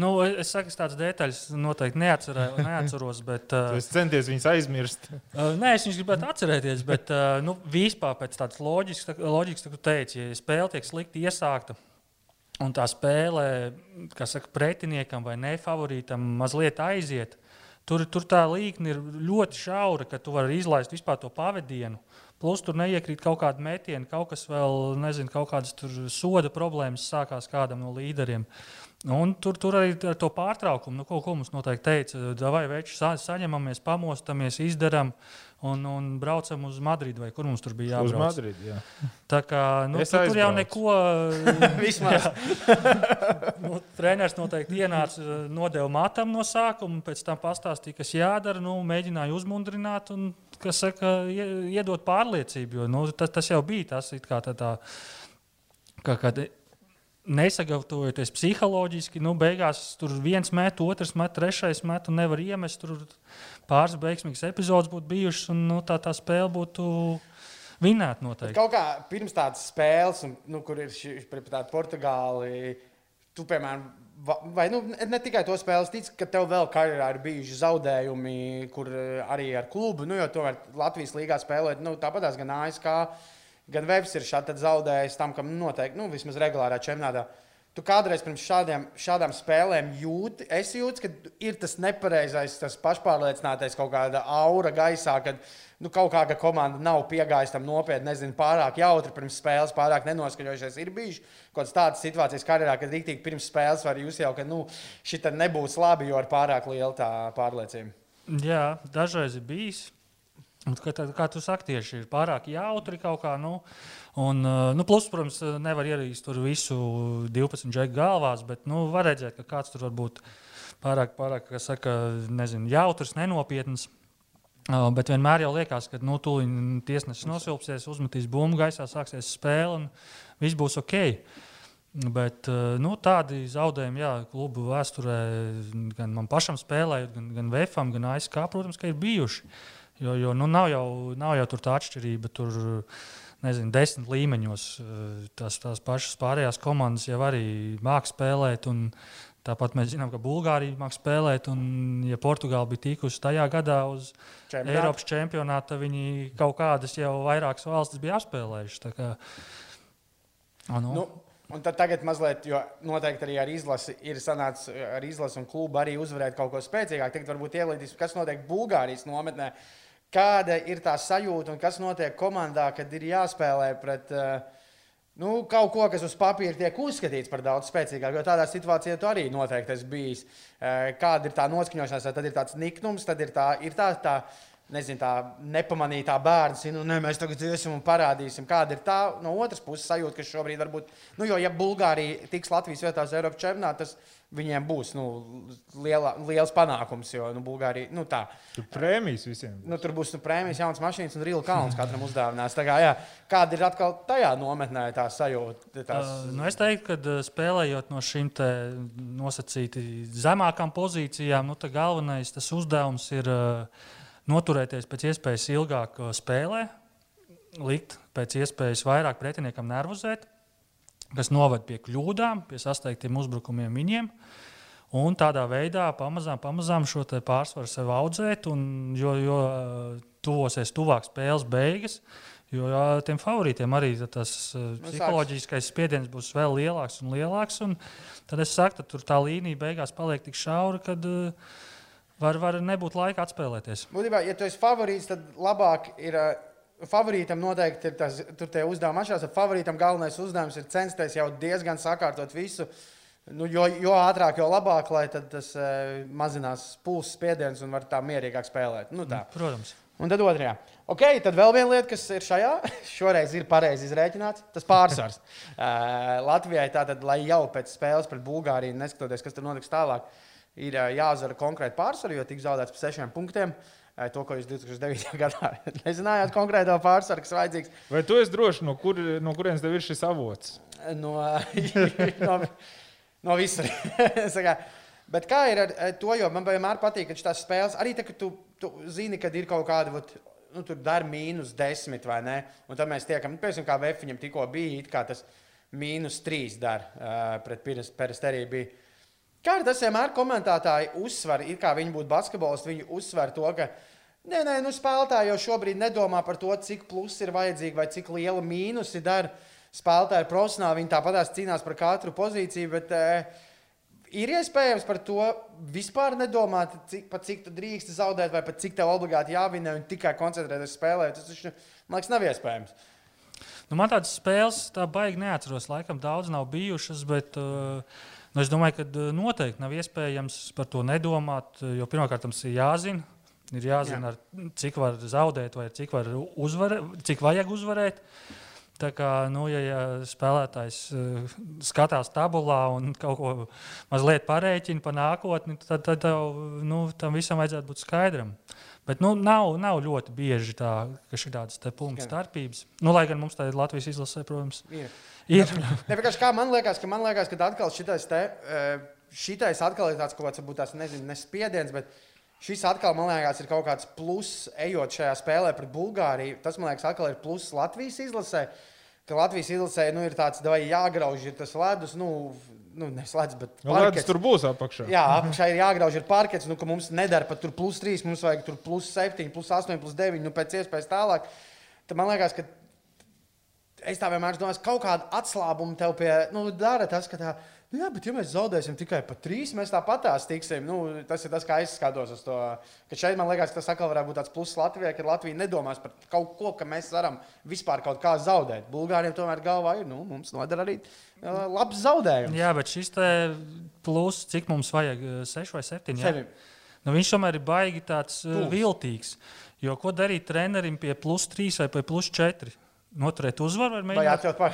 Nu, es saku, tādas detaļas noteikti neatceros. Bet, uh, es centies viņus aizmirst. uh, nē, es viņus gribētu atcerēties, bet uh, nu, vispār pēc tādas loģikas, loģikas tā, kā teici, ja spēle tiek slikti iesākta un tā spēle, kas saka, pretiniekam vai nefavorītam, mazliet aiziet. Tur, tur tā līnija ir ļoti šaura, ka tu vari izlaist vispār to pavadienu. Plus tur neiekrīt kaut kāda metiena, kaut kas vēl, nezinu, kaut kādas soda problēmas sākās kādam no līderiem. Un tur, tur arī ar to pārtraukumu, nu, ko, ko mums noteikti teica, vai veči sa, saņemamies, pamostamies, izdarām un, un braucam uz Madridu, vai kur mums tur bija jābrauc. Uz Madridu, jā. Tā kā nu, tur, tur jau neko. Vismaz. nu, treneris noteikti ienāca, nodeva matam no sākuma, pēc tam pastāstīja, kas jādara, nu, mēģināja uzmundrināt un, kas saka, iedot pārliecību, jo nu, tas, tas jau bija tas, kā tā, tā kā, kad nesagatavojoties psiholoģiski, nu, beigās tur viens met, otrs met, trešais met, un nevar iemest. Tur pāris veiksmīgas epizodes būtu bijušas, un nu, tā, tā spēle būtu. Vinēt noteikti. Kaut kā pirms tādas spēles, un, nu, kur ir šī Portugāla, tu, piemēram, vai nu, ne tikai to spēles, tic, ka tev vēl karjerā ir bijuši zaudējumi, kur arī ar klubu, nu, jo tomēr Latvijas līgā spēlēt, nu, tāpatās gan ASK gan Vebs ir šādi zaudējis tam, kam noteikti, nu, vismaz regulārā čempionātā. Tu kādreiz pirms šādiem, šādām spēlēm jūti, es jūtu, ka ir tas nepareizais, tas pašpārliecinātais kaut kāda aura gaisā, kad nu, kaut kāda komanda nav piegājusi tam nopietni, nezinu, pārāk jautri pirms spēles, pārāk nenoskaņojušies. Ir bijuši kaut kādas tādas situācijas karjerā, kad rīktīgi pirms spēles var jūs jau, ka nu, šī nebūs labi, jo ir pārāk liela tā pārliecība. Jā, dažreiz ir bijis. Kā, kā tu saki, tieši ir pārāk jautri kaut kā. Nu, un, nu, plus, protams, nevar ierīst tur visu 12 džeku galvās, bet nu, var redzēt, ka kāds tur var būt pārāk, pārāk saka, nezinu, jautrs, nenopietns. Bet vienmēr jau liekas, ka nu, tūlīt tiesnesis nosilpsies, uzmetīs bumbu gaisā, sāksies spēle un viss būs ok. Bet nu, tādi zaudējumi, jā, klubu vēsturē, gan man pašam spēlējot, gan, gan VFam, gan ASK, protams, ir bijuši. Uh, Jo, jo nu, nav, jau, nav jau tā atšķirība. Tur, nezinu, desmit līmeņos tās, tās pašas pārējās komandas jau arī māca spēlēt. Tāpat mēs zinām, ka Bulgārija māca spēlēt, un, ja Portugāla bija tikusi tajā gadā uz Čempionāt. Eiropas čempionāta, viņi kaut kādas jau vairākas valstis bija apspēlējušas. Kā, nu. Nu, Un tad tagad mazliet, jo noteikti arī ar izlasi ir sanācis ar izlasi un klubu arī uzvarēt kaut ko spēcīgāku. Tagad varbūt ielīdīs, kas notiek Bulgārijas nometnē. Uh, kāda ir tā sajūta un kas notiek komandā, kad ir jāspēlē pret uh, nu, kaut ko, kas uz papīra tiek uzskatīts par daudz spēcīgāku. Jo tādā situācijā tu arī noteikti esi bijis. Uh, kāda ir tā noskaņošanās, tad ir tāds niknums, tad ir tā, ir tā, tā nezinu, tā nepamanītā bērna, nu, ne, mēs tagad iesim un parādīsim, kāda ir tā no otras puses sajūta, ka šobrīd varbūt, nu, jo, ja Bulgārija tiks Latvijas vietā uz Eiropas čempionātu, tas viņiem būs nu, liela, liels panākums, jo, nu, Bulgārija, nu, tā. Tur prēmijas visiem. Būs. Nu, tur būs nu, prēmijas, jaunas mašīnas un rīla kalns katram uzdāvinās. Tā kā, jā, kāda ir atkal tajā nometnē tā sajūta? Tās... Uh, nu, es teiktu, ka spēlējot no šīm nosacīti zemākām pozīcijām, nu, galvenais tas uzdevums ir uh, noturēties pēc iespējas ilgāk uh, spēlē, likt pēc iespējas vairāk pretiniekam nervozēt, kas noved pie kļūdām, pie sasteigtiem uzbrukumiem viņiem. Un tādā veidā pamazām, pamazām šo pārsvaru sev audzēt, un jo, jo uh, tuvosies tuvāk spēles beigas, jo jā, tiem favorītiem arī tas uh, nu, psiholoģiskais spiediens būs vēl lielāks un lielāks. Un tad es saku, ka tur tā līnija beigās paliek tik šaura, kad uh, var, var nebūt laika atspēlēties. Būtībā, ja tu esi favorīts, tad labāk ir. Favorītam noteikti ir tas uzdevums atšķirās. Favorītam galvenais uzdevums ir censties jau diezgan sakārtot visu. Nu, jo, jo ātrāk, jo labāk, lai tas uh, mazinās pulsu spiediens un var tā mierīgāk spēlēt. Nu, tā. Protams. Un tad otrajā. Ok, tad vēl viena lieta, kas ir šajā, šoreiz ir pareizi izrēķināts, tas pārsvars. Uh, Latvijai tātad, lai jau pēc spēles pret Bulgāriju, neskatoties, kas tur notiks tālāk, ir uh, jāuzvar konkrēti pārsvaru, jo tika zaudēts par sešiem punktiem. Uh, to, ko jūs 2009. gadā nezinājāt, konkrēto pārsvaru, kas vajadzīgs. Vai tu esi drošs, no, kur, no kurienes tev ir šis avots? No, no, no visur. Bet kā ir ar to, jo man vienmēr patīk, ka šīs spēles, arī tad, kad tu, tu zini, kad ir kaut kāda, vat, nu, tur dara mīnus desmit vai ne, un tad mēs tiekam, nu, piemēram, kā Vēfiņam tikko bija, it kā tas mīnus trīs dara uh, pret Peristeriju bija. Kā arī tas vienmēr komentētāji uzsver, it kā viņi būtu basketbolisti, viņi uzsver to, ka nē, nē, nu, spēlētāji jau šobrīd nedomā par to, cik plus ir vajadzīgi vai cik liela mīnusi dara. Spēlētāji ir profesionāli, viņi tāpat cīnās par katru pozīciju, bet uh, ir iespējams par to vispār nedomāt, cik, pat cik tu drīkst zaudēt, vai pat cik tev obligāti jāvinē un tikai koncentrēties spēlē. Tas taču, man liekas, nav iespējams. Nu, man tādas spēles tā baigi neatceros. Laikam daudz nav bijušas, bet uh, nu, es domāju, ka uh, noteikti nav iespējams par to nedomāt. Jo pirmkārt, tas ir jāzina. Ir jāzina, Jā. ar, cik var zaudēt, vai cik, var uzvarēt, cik vajag uzvarēt. Uh, Tā kā, nu, ja, ja spēlētājs uh, skatās tabulā un kaut ko mazliet parēķina par nākotni, tad, tad nu, tam visam vajadzētu būt skaidram. Bet nu, nav, nav ļoti bieži tā, ka ir tādas punktu starpības. Nu, lai gan mums tā ir Latvijas izlasē, protams, ir. ir. ne, kā man liekas, ka man liekas, ka atkal šitais, te, šitais atkal ir tāds kaut kāds, varbūt tās, nezinu, nespiediens, bet šis atkal, man liekas, ir kaut kāds pluss, ejot šajā spēlē pret Bulgāriju. Tas, man liekas, atkal ir pluss Latvijas izlasē ka Latvijas izlasē nu, ir tāds, vai jāgrauž ir tas ledus. Nu, Nu, neslēdz, bet nu, ledus tur būs apakšā. Jā, apakšā ir jāgrauž ir parkets, nu, ka mums nedara pat tur plus 3, mums vajag tur plus 7, plus 8, plus 9, nu, pēc iespējas tālāk. Tad man liekas, ka es tā vienmēr domāju, kaut kāda atslābuma tev pie, nu, dara tas, ka tā, Nu, jā, bet ja mēs zaudēsim tikai par trīs, mēs tāpat tās tiksim. Nu, tas ir tas, kā es skatos uz to. Ka šeit man liekas, ka tas atkal varētu būt tāds pluss Latvijai, ka Latvija nedomās par kaut ko, ka mēs varam vispār kaut kā zaudēt. Bulgāriem tomēr galvā ir, nu, mums nodara arī uh, labs zaudējums. Jā, bet šis pluss, cik mums vajag, 6 vai 7? Nu, viņš tomēr ir baigi tāds uh, viltīgs. Jo ko darīt trenerim pie plus 3 vai pie plus 4? Noturēt uzvaru, vai mēģināt, vai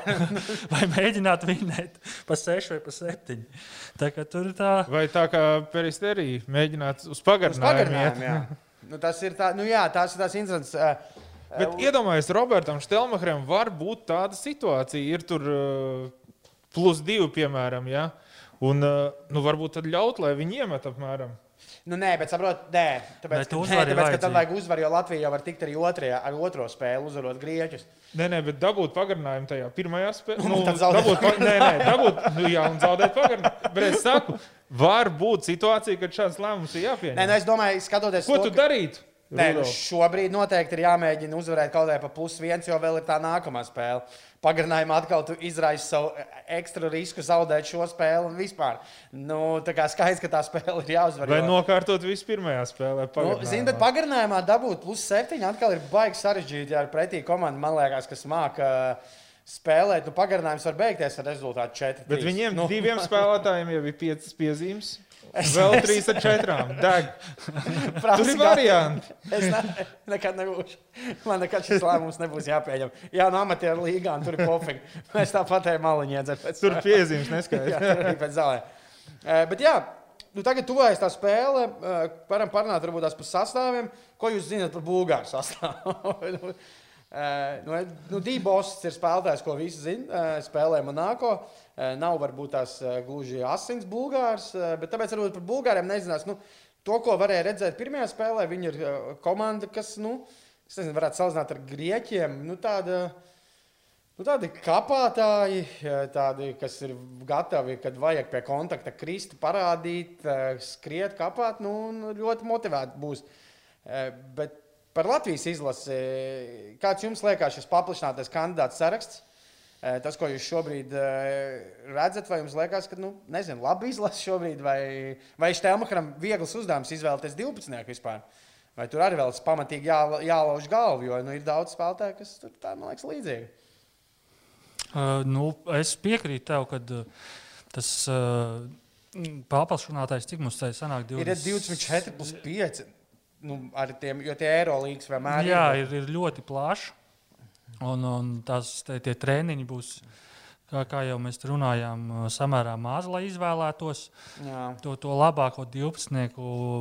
vai mēģināt vinēt pa 6 vai pa 7. Tā kā tur ir tā. Vai tā kā peristerija mēģināt uz pagarinājumu? nu, tas ir tā, nu jā, tās ir tās interesants. Uh, Bet uh, iedomājieties, Robertam Štelmacheram var būt tāda situācija, ir tur uh, plus divi, piemēram, ja? un uh, nu, varbūt tad ļaut, lai viņi iemet apmēram. Nu, nē, bet saprotu, nē, tāpēc, bet ka, nē, tāpēc ka tad vajag uzvaru, jo Latvija jau var tikt arī otrajā, ar otro spēli, uzvarot grieķus. Nē, nē, bet dabūt pagarinājumu tajā pirmajā spēlē. Nu, dabūt, pa, nē, nē, dabūt, nu, jā, un zaudēt pagarinājumu. Bet es saku, var būt situācija, kad šāds lēmums ir jāpieņem. Nē, nu, es domāju, skatoties, ko to, tu ka... darītu? Nē, nu, šobrīd noteikti ir jāmēģina uzvarēt kaut kādā pa plus viens, jo vēl ir tā nākamā spēle. Pagarinājumā atkal tu izraisi savu ekstra risku zaudēt šo spēli un vispār. Nu, tā kā skaidrs, ka tā spēle ir jāuzvar. Vai jo... nokārtot visu pirmajā spēlē? Nu, Zini, bet pagarinājumā dabūt plus septiņi atkal ir baigi sarežģīti. Ar pretī komandu, man liekas, kas māca. Spēlēt, nu, pagarinājums var beigties ar rezultātu 4. Bet viņiem nu. diviem spēlētājiem jau ir 5 piezīmes. Vēl trīs ar četrām. Deg. Tur ir varianti. es ne, nekad nebūšu. Man nekad šis lēmums nebūs jāpieņem. Jā, no amatieru līgām tur ir pofīgi. Mēs tāpat ejam maliņā. Tur piezīmes neskaidrs. Uh, bet jā, nu tagad tuvojas tā spēle. Uh, varam parunāt varbūt tās par sastāviem. Ko jūs zināt par Bulgāru sastāvu? Uh, nu, nu, Dībos ir spēlētājs, ko visi zina. Spēlē Monako. Uh, nav varbūt tās uh, gluži asins bulgārs, uh, bet tāpēc varbūt par bulgāriem nezinās. Nu, to, ko varēja redzēt pirmajā spēlē, viņi ir komanda, kas, nu, kas nezinu, varētu salīdzināt ar grieķiem. Nu, tāda, Nu, tādi kapātāji, tādi, kas ir gatavi, kad vajag pie kontakta krist, parādīt, skriet, kapāt, nu, ļoti motivēti būs. Bet Par Latvijas izlasi, kāds jums liekas šis paplašinātais kandidāts saraksts? Eh, tas, ko jūs šobrīd eh, redzat, vai jums liekas, ka, nu, nezinu, labi izlase šobrīd, vai, vai Štelmakaram viegls uzdevums izvēlēties 12. vispār? Vai tur arī vēl pamatīgi jā, jālauž galvu, jo nu, ir daudz spēlētāju, kas tur tā, man liekas, līdzīgi. Uh, nu, es piekrītu tev, ka uh, tas uh, paplašinātais, cik mums tā sanāk, 20... ir 24 plus 5. nu, ar tiem, jo tie Eirolandes vienmēr Jā, ir, ir ļoti plaši. Un, un tās, tie, tie treniņi būs, kā, kā jau mēs runājām, samērā mazi, lai izvēlētos Jā. to, to labāko 12.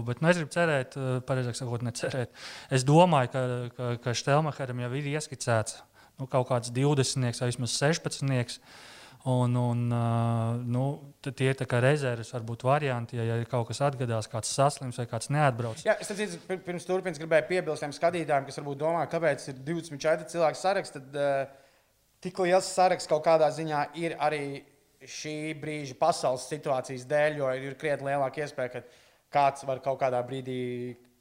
Bet nu, es gribu cerēt, pareizāk sakot, necerēt. Es domāju, ka, ka, ka Štelmacheram jau ir ieskicēts nu, kaut kāds 20 vai vismaz 16. Un, un, nu, tie ir rezerves, varbūt varianti, ja ir kaut kas atgadās, kāds saslims vai kāds neatbrauc. Jā, es teicu, pirms turpinājums gribēju piebilst tiem skatītājiem, kas varbūt domā, kāpēc ir 24 cilvēku saraksts. Tad uh, tik liels saraksts kaut kādā ziņā ir arī šī brīža pasaules situācijas dēļ, jo ir krietni lielāka iespēja, ka kāds var kaut kādā brīdī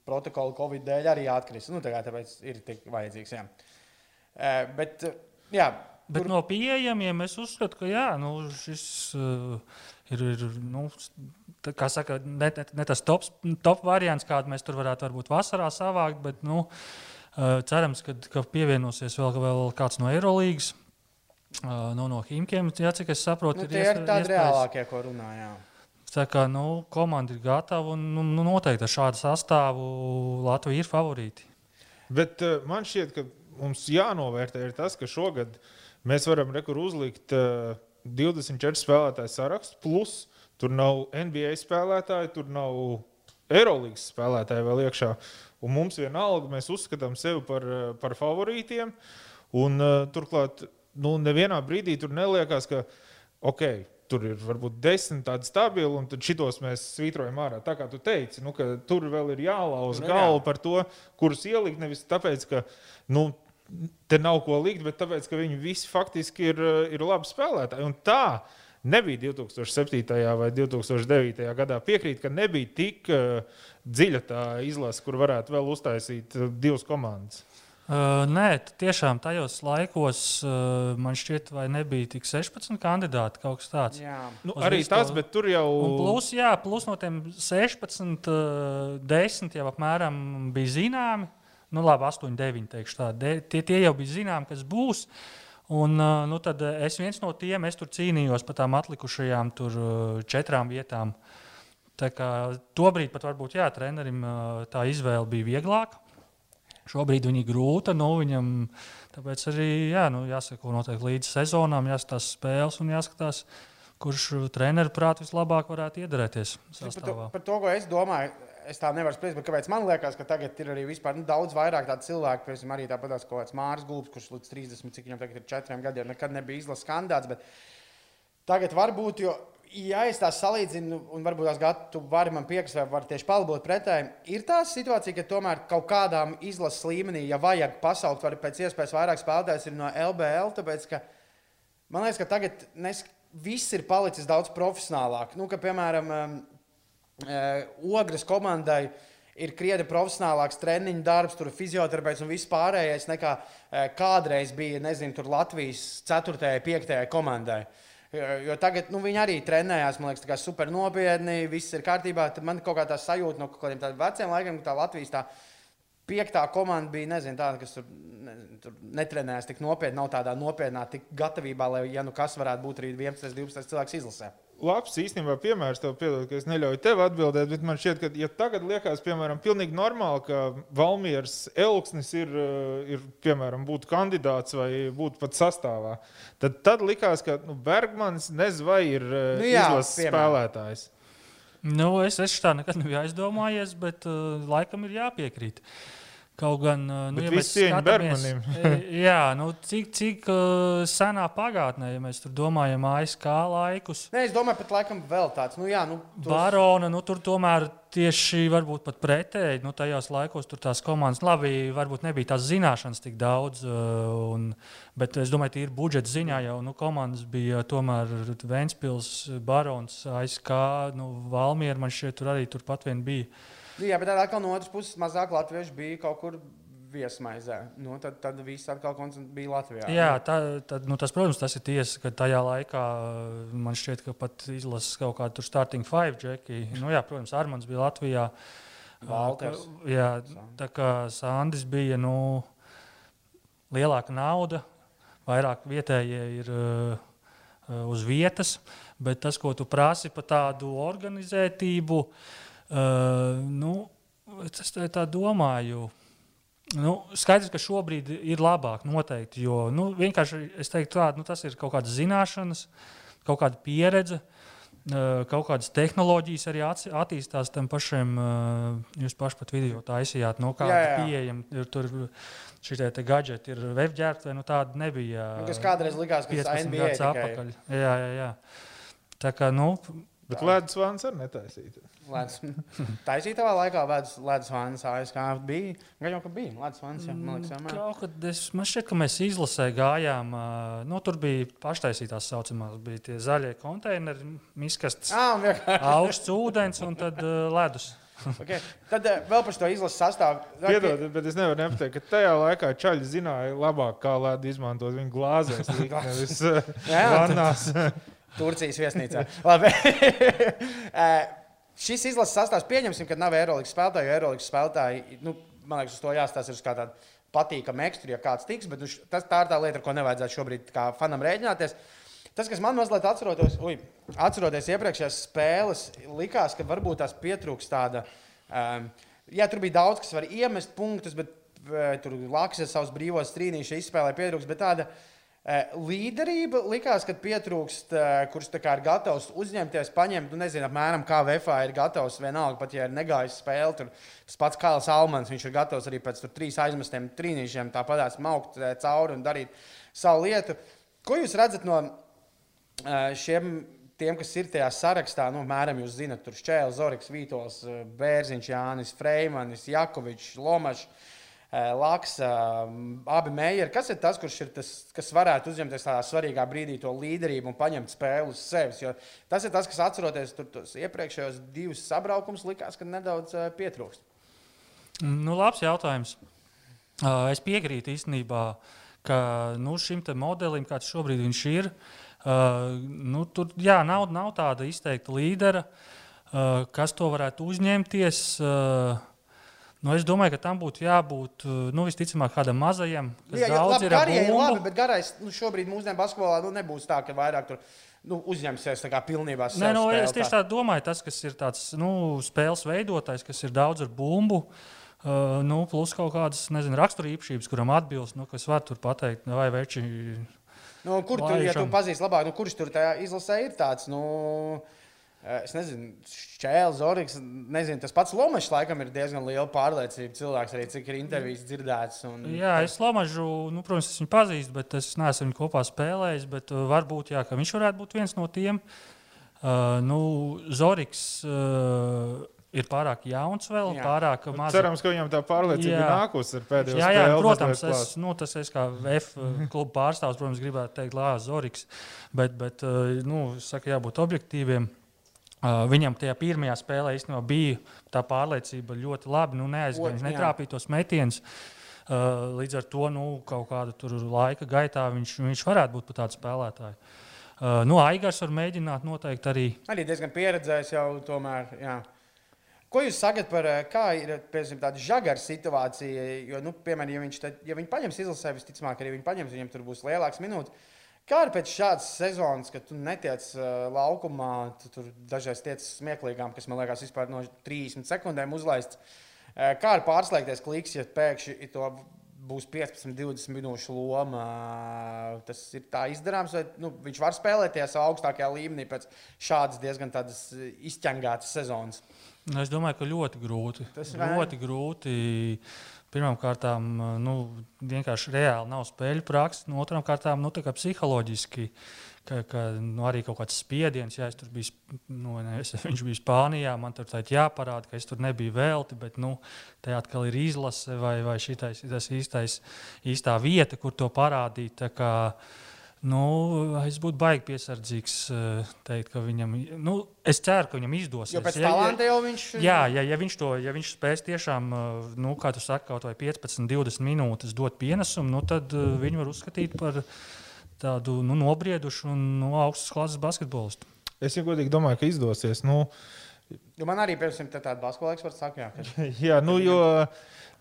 protokolu Covid dēļ arī atkrist. Nu, tā kā tāpēc ir tik vajadzīgs. Jā. Uh, bet, uh, jā, Bet Tur... no pieejamiem es uzskatu, ka jā, nu, šis uh, ir, ir nu, saka, ne, ne, ne tas top, top variants, kādu mēs tur varētu varbūt vasarā savākt. Bet, nu, uh, cerams, ka, ka pievienosies vēl, vēl kāds no Eirolandes. Uh, nu, no Himkiem, jā, cik es saprotu, nu, ir tie ir tādi reālākie, ko runājām. Tā kā nu, komanda ir gatava un nu, nu, noteikti ar šādu sastāvu Latvija ir favorīti. Bet uh, man šķiet, ka mums jānovērtē tas, ka šogad uh, Mēs varam rekur uzlikt uh, 24 spēlētāju sarakstu, plus tur nav NBA spēlētāji, tur nav Eirolandes spēlētāji vēl iekšā. Un mums vienalga, mēs uzskatām sevi par, par favorītiem. Un, uh, turklāt, nu, nevienā brīdī tur neliekas, ka okay, tur ir varbūt desmit tādi stabili, un tad šitos mēs svītrojam ārā. Tā kā tu teici, nu, tur vēl ir jālauza nu, galva par to, kurus ielikt. Nevis tāpēc, ka nu, te nav ko likt, bet tāpēc, ka viņi visi faktiski ir, eh, ir labi spēlētāji. Un tā nebija 2007. vai 2009. gadā. Piekrīt, ka nebija tik uh, dziļa tā izlase, kur varētu vēl uztaisīt uh, divas komandas. Uh, nē, tiešām tajos laikos uh, man šķiet, vai nebija tik 16 kandidāti kaut kas tāds. Jā. Nu, arī tas, to... bet tur jau. Un plus, jā, plus no tiem 16, uh, 10 jau apmēram bija zināmi. Nu, labi, 8, 9. Teikšu, tā. De, tie, tie jau bija zināms, kas būs. Un, nu, tad es viens no tiem, es tur cīnījos par tām atlikušajām tur, četrām vietām. Tā kā tobrīd pat varbūt jā, trenerim tā izvēle bija vieglāka. Šobrīd viņa ir grūta. Nu, viņam, tāpēc arī jā, nu, jāsako noteikti līdz sezonām, jāskatās spēles un jāskatās, kurš treneru prāt vislabāk varētu iedarēties. Par to, par to, ko es domāju, es tā nevaru spriest, bet kāpēc man liekas, ka tagad ir arī vispār, nu, daudz vairāk tādu cilvēku, piemēram, arī tāpat kā Mārs Gulbs, kurš līdz 30, cik viņam tagad ir 4 gadiem, nekad nebija izlases kandidāts. Bet tagad varbūt, jo, ja es tā salīdzinu, un varbūt tās gadu tu vari man piekrist, vai var tieši palbot pretēji, ir tā situācija, ka tomēr kaut kādām izlases līmenī, ja vajag pasaukt, var pēc iespējas vairāk spēlētājs ir no LBL, tāpēc, ka man liekas, ka tagad nes, viss ir palicis daudz profesionālāk. Nu, ka, piemēram, Eh, Ogres komandai ir krietni profesionālāks treniņu darbs, tur ir fizioterapeits un viss pārējais nekā eh, kādreiz bija nezinu, Latvijas 4. un 5. komandai. Eh, jo tagad nu, viņi arī trenējās, man liekas, super nopietni, viss ir kārtībā. Tad man kaut kā tā sajūta no kaut kādiem veciem laikiem, ka tā Latvijas tā piektā komanda bija nezinu, tāda, kas tur, nezinu, tur netrenējās tik nopietni, nav tādā nopietnā, gatavībā, lai, ja nu kas varētu būt arī 11, 12 cilvēks izlasē labs īstenībā piemērs tev, piedod, ka es neļauju tev atbildēt, bet man šķiet, ka ja tagad liekas, piemēram, pilnīgi normāli, ka Valmieras Elksnis ir, eh, ir piemēram, būt kandidāts vai būt pat sastāvā, tad, tad likās, ka nu, Bergmans nezinu, vai ir eh, nu, jā, izlases spēlētājs. Nu, es, es tā nekad nebiju aizdomājies, bet uh, laikam ir jāpiekrīt. Uh, Kaut gan, nu, Bet ja mēs skatāmies, jā, nu, cik, cik uh, senā pagātnē, ja mēs tur domājam, ASK laikus. Nē, es domāju, pat laikam vēl tāds. Nu, jā, nu, tos... Barona, nu, tur tomēr tieši varbūt pat pretēji, nu, tajos laikos tur tās komandas, labi, varbūt nebija tās zināšanas tik daudz, uh, un, bet es domāju, tīri budžeta ziņā jau, nu, komandas bija tomēr Ventspils, Barons, ASK, nu, Valmiera, man šķiet, tur arī turpat vien bija. Jā, bet atkal no otras puses mazāk latviešu bija kaut kur viesmaizē. Nu, tad, tad viss atkal bija Latvijā. Jā, tā, tad, nu, tas, protams, tas ir tiesa, ka tajā laikā man šķiet, ka pat izlases kaut kādu starting five džeki. Nu, jā, protams, Armāns bija Latvijā. Valters. Jā, tā kā Sandis bija nu, lielāka nauda, vairāk vietējie ir uh, uz vietas, bet tas, ko tu prasi par tādu organizētību, uh, Uh, nu, es tā, domāju. Nu, skaidrs, ka šobrīd ir labāk, noteikti. Jo nu, vienkārši es teiktu, tā, nu, tas ir kaut kādas zināšanas, kaut kāda pieredze, kaut kādas tehnoloģijas arī attīstās tam pašiem. Jūs paši pat video taisījāt, no kāda pieejama. Tur šie gadgeti ir webģērbti, nu tāda nebija. Nu, kas kādreiz likās, ka tas ir NBA atpakaļ. Jā, jā, jā. Tā kā, nu, Bet ledus vāns arī netaisīja. Taisīja tavā laikā ledus vāns, ASK bija. Gan jau, ka bija ledus vāns, jā, man liekas, vienmēr. Kaut kad es, man šķiet, ka mēs izlasē gājām, nu, tur bija paštaisītās saucamās, bija tie zaļie konteineri, miskastes, ah, augsts ūdens un tad uh, ledus. okay. Tad uh, vēl par to izlases sastāvu. Piedod, bet es nevaru nepateikt, ka tajā laikā čaļi zināja labāk, kā ledu izmantot viņu glāzēs, nevis vannās. Turcijas viesnīcā. Eh, šis izlases sastāvs pieņemsim, ka nav Eirolandes spēlētāju. Eirolandes spēlētāji, nu, man liekas, uz to jāstāsta uz kā tāda patīkama ekstra, ja kāds tiks, bet nu, tas, tā ir tā lieta, ar ko nevajadzētu šobrīd kā fanam rēķināties. Tas, kas man mazliet atceroties, uj, atceroties iepriekšējās spēles, likās, ka varbūt tās pietrūks tāda. Um, jā, tur bija daudz, kas var iemest punktus, bet uh, tur Laksa savus brīvos strīdīšus izspēlēja pietrūks. Bet tāda uh, līderība likās, ka pietrūkst, eh, kurš ir gatavs uzņemties, paņemt, nu, nezinu, apmēram kā VFA ir gatavs. Vienalga, pat ja ir negājis spēle, tur tas pats Kāls Almans, viņš ir gatavs arī pēc trīs aizmestiem trīnīšiem tāpatās maukt eh, cauri un darīt savu lietu. Ko jūs redzat no šiem? Tiem, kas ir tajā sarakstā, nu, mēram, jūs zinat, tur Čēlis, Zorigs, Vītols, Bērziņš, Jānis, Freimanis, Jakovičs, Lomačs. Eh, Laks, eh, abi meijeri. Kas ir tas, kurš ir tas, kas varētu uzņemties tādā svarīgā brīdī to līderību un paņemt spēli uz sevis? Jo tas ir tas, kas atceroties tos iepriekšējos divus sabraukumus, likās, ka nedaudz eh, pietrūkst. Nu, labs jautājums. Es piekrītu īstenībā, ka nu, šim modelim, kāds šobrīd ir, nu, tur jā, nav, nav tāda izteikta līdera, kas to varētu uzņemties. Uh, Nu, es domāju, ka tam būtu jābūt uh, nu, visticamāk kādam mazajam. Jā, jā, labi, garie, ir labi, bet garais nu, šobrīd mūsdienu basketbolā nu, nebūs tā, ka vairāk tur nu, uzņemsies tā kā pilnībā. No, nu, es tieši tā domāju, tas, kas ir tāds nu, spēles veidotājs, kas ir daudz ar bumbu. Uh, nu, plus kaut kādas nezinu, raksturīpašības, kuram atbilst, nu, kas var tur pateikt, vai veči. Nu, kur tur, ja tu pazīsti labāk, nu, kurš tur tajā izlasē ir tāds? Nu... Eh, es nezinu, Čēlis, Zorgs, nezinu, tas pats Lomačs laikam ir diezgan liela pārliecība. Cilvēks arī cik ir intervijas dzirdēts. Un... Jā, es Lomaču, nu, protams, es viņu pazīstu, bet es neesmu viņu kopā spēlējis. Bet uh, varbūt jā, viņš varētu būt viens no tiem. Uh, nu, Zorgs. Uh, ir pārāk jauns vēl, jā. pārāk maz. Cerams, ka viņam tā pārliecība jā. ir nākusi ar pēdējo jā, jā, spēli. Protams, es, nu, tas es kā F kluba pārstāvs, protams, gribētu teikt, Lācis Zorigs, bet, bet nu, saka, jābūt objektīviem. Viņam tajā pirmajā spēlē īstenībā bija tā pārliecība ļoti labi. Nu, neaizgāja, viņš netrāpīja tos metienus. Līdz ar to nu, kaut kāda laika gaitā viņš, viņš varētu būt tāds spēlētājs. Nu, Aigars var mēģināt noteikti arī. Arī diezgan pieredzējis jau tomēr. Jā. Ko jūs sakat par tāda žagara situācija? Jo, nu, piemēram, ja viņš, tad, ja viņi paņems izlasē, visticamāk, arī viņi paņems, viņam tur būs lielāks minūtes. Kā ir pēc šādas sezonas, kad tu netiec uh, laukumā, tu tur dažreiz tiec smieklīgām, kas man liekas, vispār no 30 sekundēm uzlaists. Uh, kā ir pārslēgties kliks, ja pēkšņi to būs 15, 20 minūšu loma. Uh, tas ir tā izdarāms, vai nu, viņš var spēlēties augstākajā līmenī pēc šādas diezgan izķengātas sezonas. Nu, es domāju, ka ļoti grūti. Tas ļoti grūti. Pirmkārt, nu, vienkārši reāli nav spēļu prakses, no otrām kārtām, nu, psiholoģiski. Ka, ka nu, arī kaut kāds spiediens, ja tur bija, nu, ne, es, viņš bija Spānijā, man tur jāparāda, ka es tur nebiju velti, bet nu, te atkal ir izlase vai, vai šitais, tas īstais, īstā vieta, kur to parādīt. Kā, Nu, es būtu baigi piesardzīgs. Eh, teikt, viņam, nu, es ceru, ka viņam izdosies. Jo pēc tam jau viņš. Jā, ja, ja, viņš to, ja viņš spēs tiešām, eh, nu, kā tu saki, kaut vai 15, 20 minūtes dot pienesumu, nu, tad eh, viņu var uzskatīt par tādu nu, nobriedušu un nu, augstas klases basketbolistu. Es jau godīgi domāju, ka izdosies. Nu, Jo man arī, piemēram, tāda basketbola eksperta saka, jā, ka... jā, nu, jo,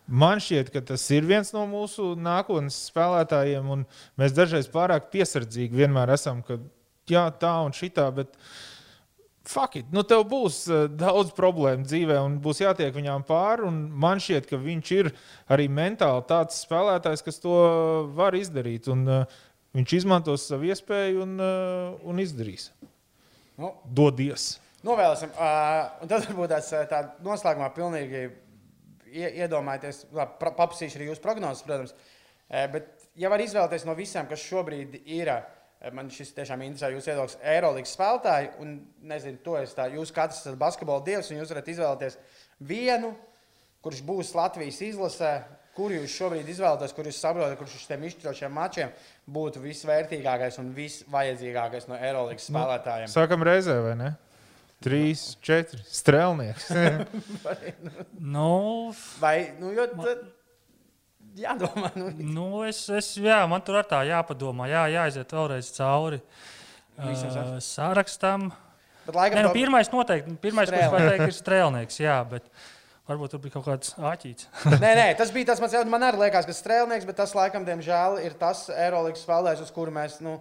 Man šķiet, ka tas ir viens no mūsu nākotnes spēlētājiem, un mēs dažreiz pārāk piesardzīgi vienmēr esam, ka jā, tā un šitā. Bet Fakti, nu tev būs uh, daudz problēmu dzīvē, un būs jātiek viņām pāri. Man šķiet, ka viņš ir arī mentāli tāds spēlētājs, kas to var izdarīt. Un, uh, viņš izmantos savu iespēju un, uh, un izdarīs. Nu, Dodies! Novēlēsim. Uh, un tad varbūt tāds tā noslēgumā pilnīgi iedomājieties, papasīšu arī jūsu prognozes, protams. Uh, bet, ja var izvēlēties no visiem, kas šobrīd ir, uh, man šis tiešām interesē, jūs iedomājaties Eirolandes spēlētāju, un nezinu, to es tā, jūs katrs esat basketbola dievs, un jūs varat izvēlēties vienu, kurš būs Latvijas izlasē, kur jūs šobrīd izvēlaties, kur jūs saprotat, kurš uz šiem izšķirošiem mačiem būtu visvērtīgākais un visvajadzīgākais no Eirolandes nu, spēlētājiem? Nu, sākam reizē, vai ne? Trīs, četri strēlnieks. nu, vai, nu, jo, tad, jādomā. Nu, nu, es, es, jā, man tur ar tā jāpadomā, jā, jāiziet vēlreiz cauri uh, sārakstam. Nē, nu, pirmais noteikti, pirmais, kurš var teikt, ir strēlnieks, jā, bet varbūt tur bija kaut kāds āķīts. nē, nē, tas bija tas mans jautājums. Man arī liekas, ka strēlnieks, bet tas laikam, diemžēl, ir tas Eirolandes spēlētājs, uz kuru mēs. Nu,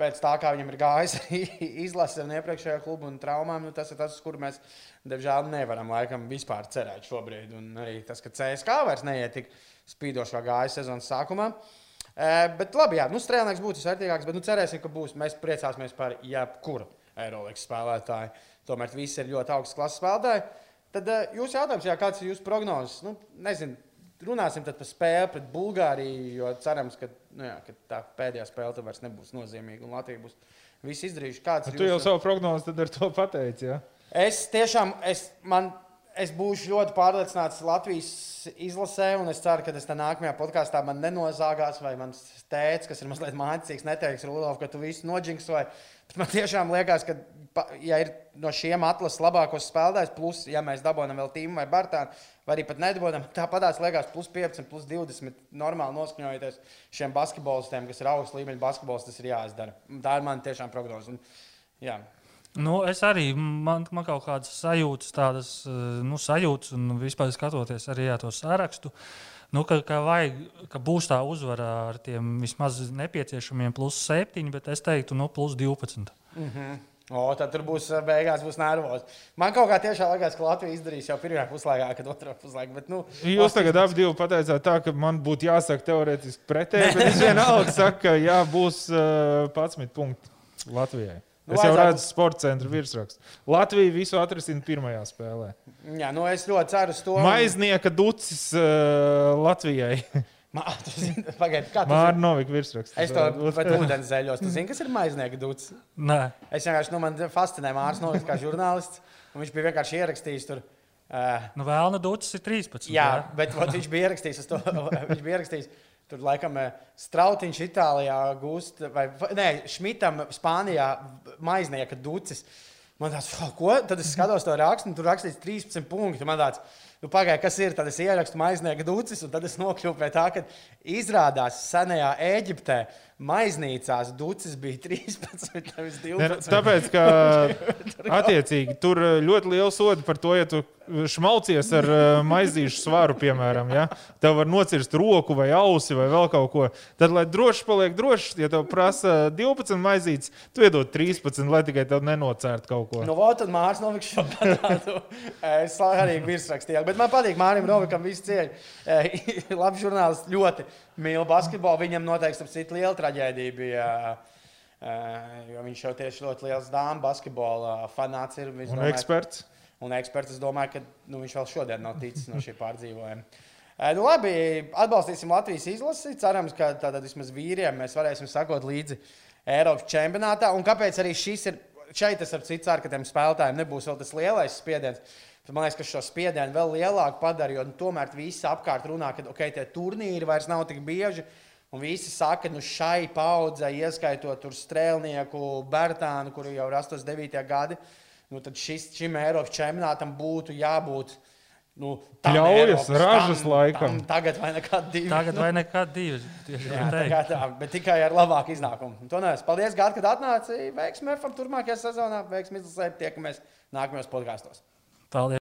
pēc tā, kā viņam ir gājis izlase no iepriekšējā kluba un traumām, nu, tas ir tas, uz kuru mēs, diemžēl, nevaram laikam vispār cerēt šobrīd. Un arī tas, ka CSK vairs neiet tik spīdoši kā gājis sezonas sākumā. E, bet labi, jā, nu, strēlnieks būtu visvērtīgākais, bet nu, cerēsim, ka būs. Mēs priecāsimies par jebkuru Eirolandes spēlētāju. Tomēr visi ir ļoti augsts klases spēlētāji. Tad uh, jūs jautājums, jā, kāds ir jūsu prognozes? Nu, nezinu, runāsim par spēli pret Bulgāriju, jo cerams, ka, nu jā, ka tā pēdējā spēle vairs nebūs nozīmīga un Latvija būs viss izdarījuši. Kāds tu jau savu prognozi ar to pateici? Ja? Es tiešām, es, man, es būšu ļoti pārliecināts Latvijas izlasē, un es ceru, ka tas nākamajā podkāstā man nenozāgās, vai mans tēvs, kas ir mazliet mācīgs, neteiks, Rudolf, ka tu visu noģingsoji. Bet man tiešām liekas, ka, ja ir no šiem atlases labākos spēlētājs, plus, ja mēs dabūjam vēl tīmu vai Bartānu, vai arī pat nedabūjam, tāpatās liekas, plus 15, plus 20. Normāli noskaņojoties šiem basketbolistiem, kas ir augsts līmeņa basketbols, tas ir jāizdara. Tā ir mana tiešām prognoze. Un, jā. Nu, es arī man, man kaut kādas sajūtas, tādas nu, sajūtas, un vispār skatoties arī to sarakstu. Nu, ka, ka, vajag, ka būs tā uzvara ar tiem vismaz nepieciešamiem plus 7, bet es teiktu, nu, plus 12. Mm -hmm. O, tad tur būs beigās būs nervos. Man kaut kā tiešām liekas, ka Latvija izdarīs jau pirmā puslaikā, kad otrā puslaikā. Bet, nu, Jūs tagad abi pateicāt tā, ka man būtu jāsaka teorētiski pretēji, bet es vienalga saku, ka jā, būs uh, 11 punkti Latvijai. Nu, es jau redzu sporta centra virsrakstu. Latvija visu atrisina pirmajā spēlē. Jā, nu es ļoti ceru uz to. Maiznieka ducis uh, Latvijai. Pagaidiet, kā tas ir? Novika virsraksts. Es to pat ūdens zeļos. Tu zini, kas ir maiznieka dūts? Nē. Es vienkārši, nu, man fascinē Mārs Noviks kā žurnālists. Viņš bija vienkārši ierakstījis tur. Uh, nu, vēlna dūts ir 13. Jā, jā. bet vat, viņš bija ierakstījis to. viņš bija ierakstījis. Tur laikam Strautiņš Itālijā gūst, vai nē, Šmitam Spānijā maiznieka ducis. Man tāds, ko? Tad es skatos to rakstu, un tur rakstīts 13 punkti. Man tāds, nu, pagaidi, kas ir? Tad es ierakstu maiznieka ducis, un tad es nokļuvu pie tā, ka izrādās senajā Eģiptē maiznīcās ducis bija 13, nevis 12. Ne, tāpēc, ka attiecīgi tur ļoti liela soda par to, ja tu šmalcies ar uh, maizīšu svaru, piemēram, ja? tev var nocirst roku vai ausi vai vēl kaut ko. Tad, lai droši paliek drošs, ja tev prasa 12 maizītes, tu iedod 13, lai tikai tev nenocērt kaut ko. Nu, vot, tad Mārcis Noviks šo parādu. es arī virsrakstīju, bet man patīk Mārim Novikam visu cieņu. Labs žurnālists ļoti mīl basketbolu. Viņam noteikti ir liela traģēdija. Bija, jo viņš jau tieši ļoti liels dāmas basketbola fanāts ir. Un domāju, eksperts un eksperts. Es domāju, ka nu, viņš vēl šodien nav ticis no šī pārdzīvojuma. Nu, labi, atbalstīsim Latvijas izlasi. Cerams, ka tādā vismaz vīriem mēs varēsim sakot līdzi Eiropas čempionātā. Un kāpēc arī šis ir šeit, tas ar citu tiem spēlētājiem nebūs vēl tas lielais spiediens. Man liekas, ka šo spiedienu vēl lielāku padara, jo nu, tomēr visi apkārt runā, ka okay, tie turnīri vairs nav tik bieži. Un visi saka, ka nu, šai paudzei, ieskaitot strēlnieku, Bērtānu, kuru jau ir 89. gadi, uh, nu, tad šis, šim Eiropas čempionātam būtu jābūt. Nu, Ļaujas, ražas tam, laikam. Tam, tagad vai nekad divi. Tagad vai nekad divi. Jā, tā, tā, bet tikai ar labāku iznākumu. To nevis. Paldies, Gārta, kad atnāci. Veiksmi FM turpmākajā sezonā. Veiksmi izlasē. Tiekamies nākamajos podkāstos. Paldies.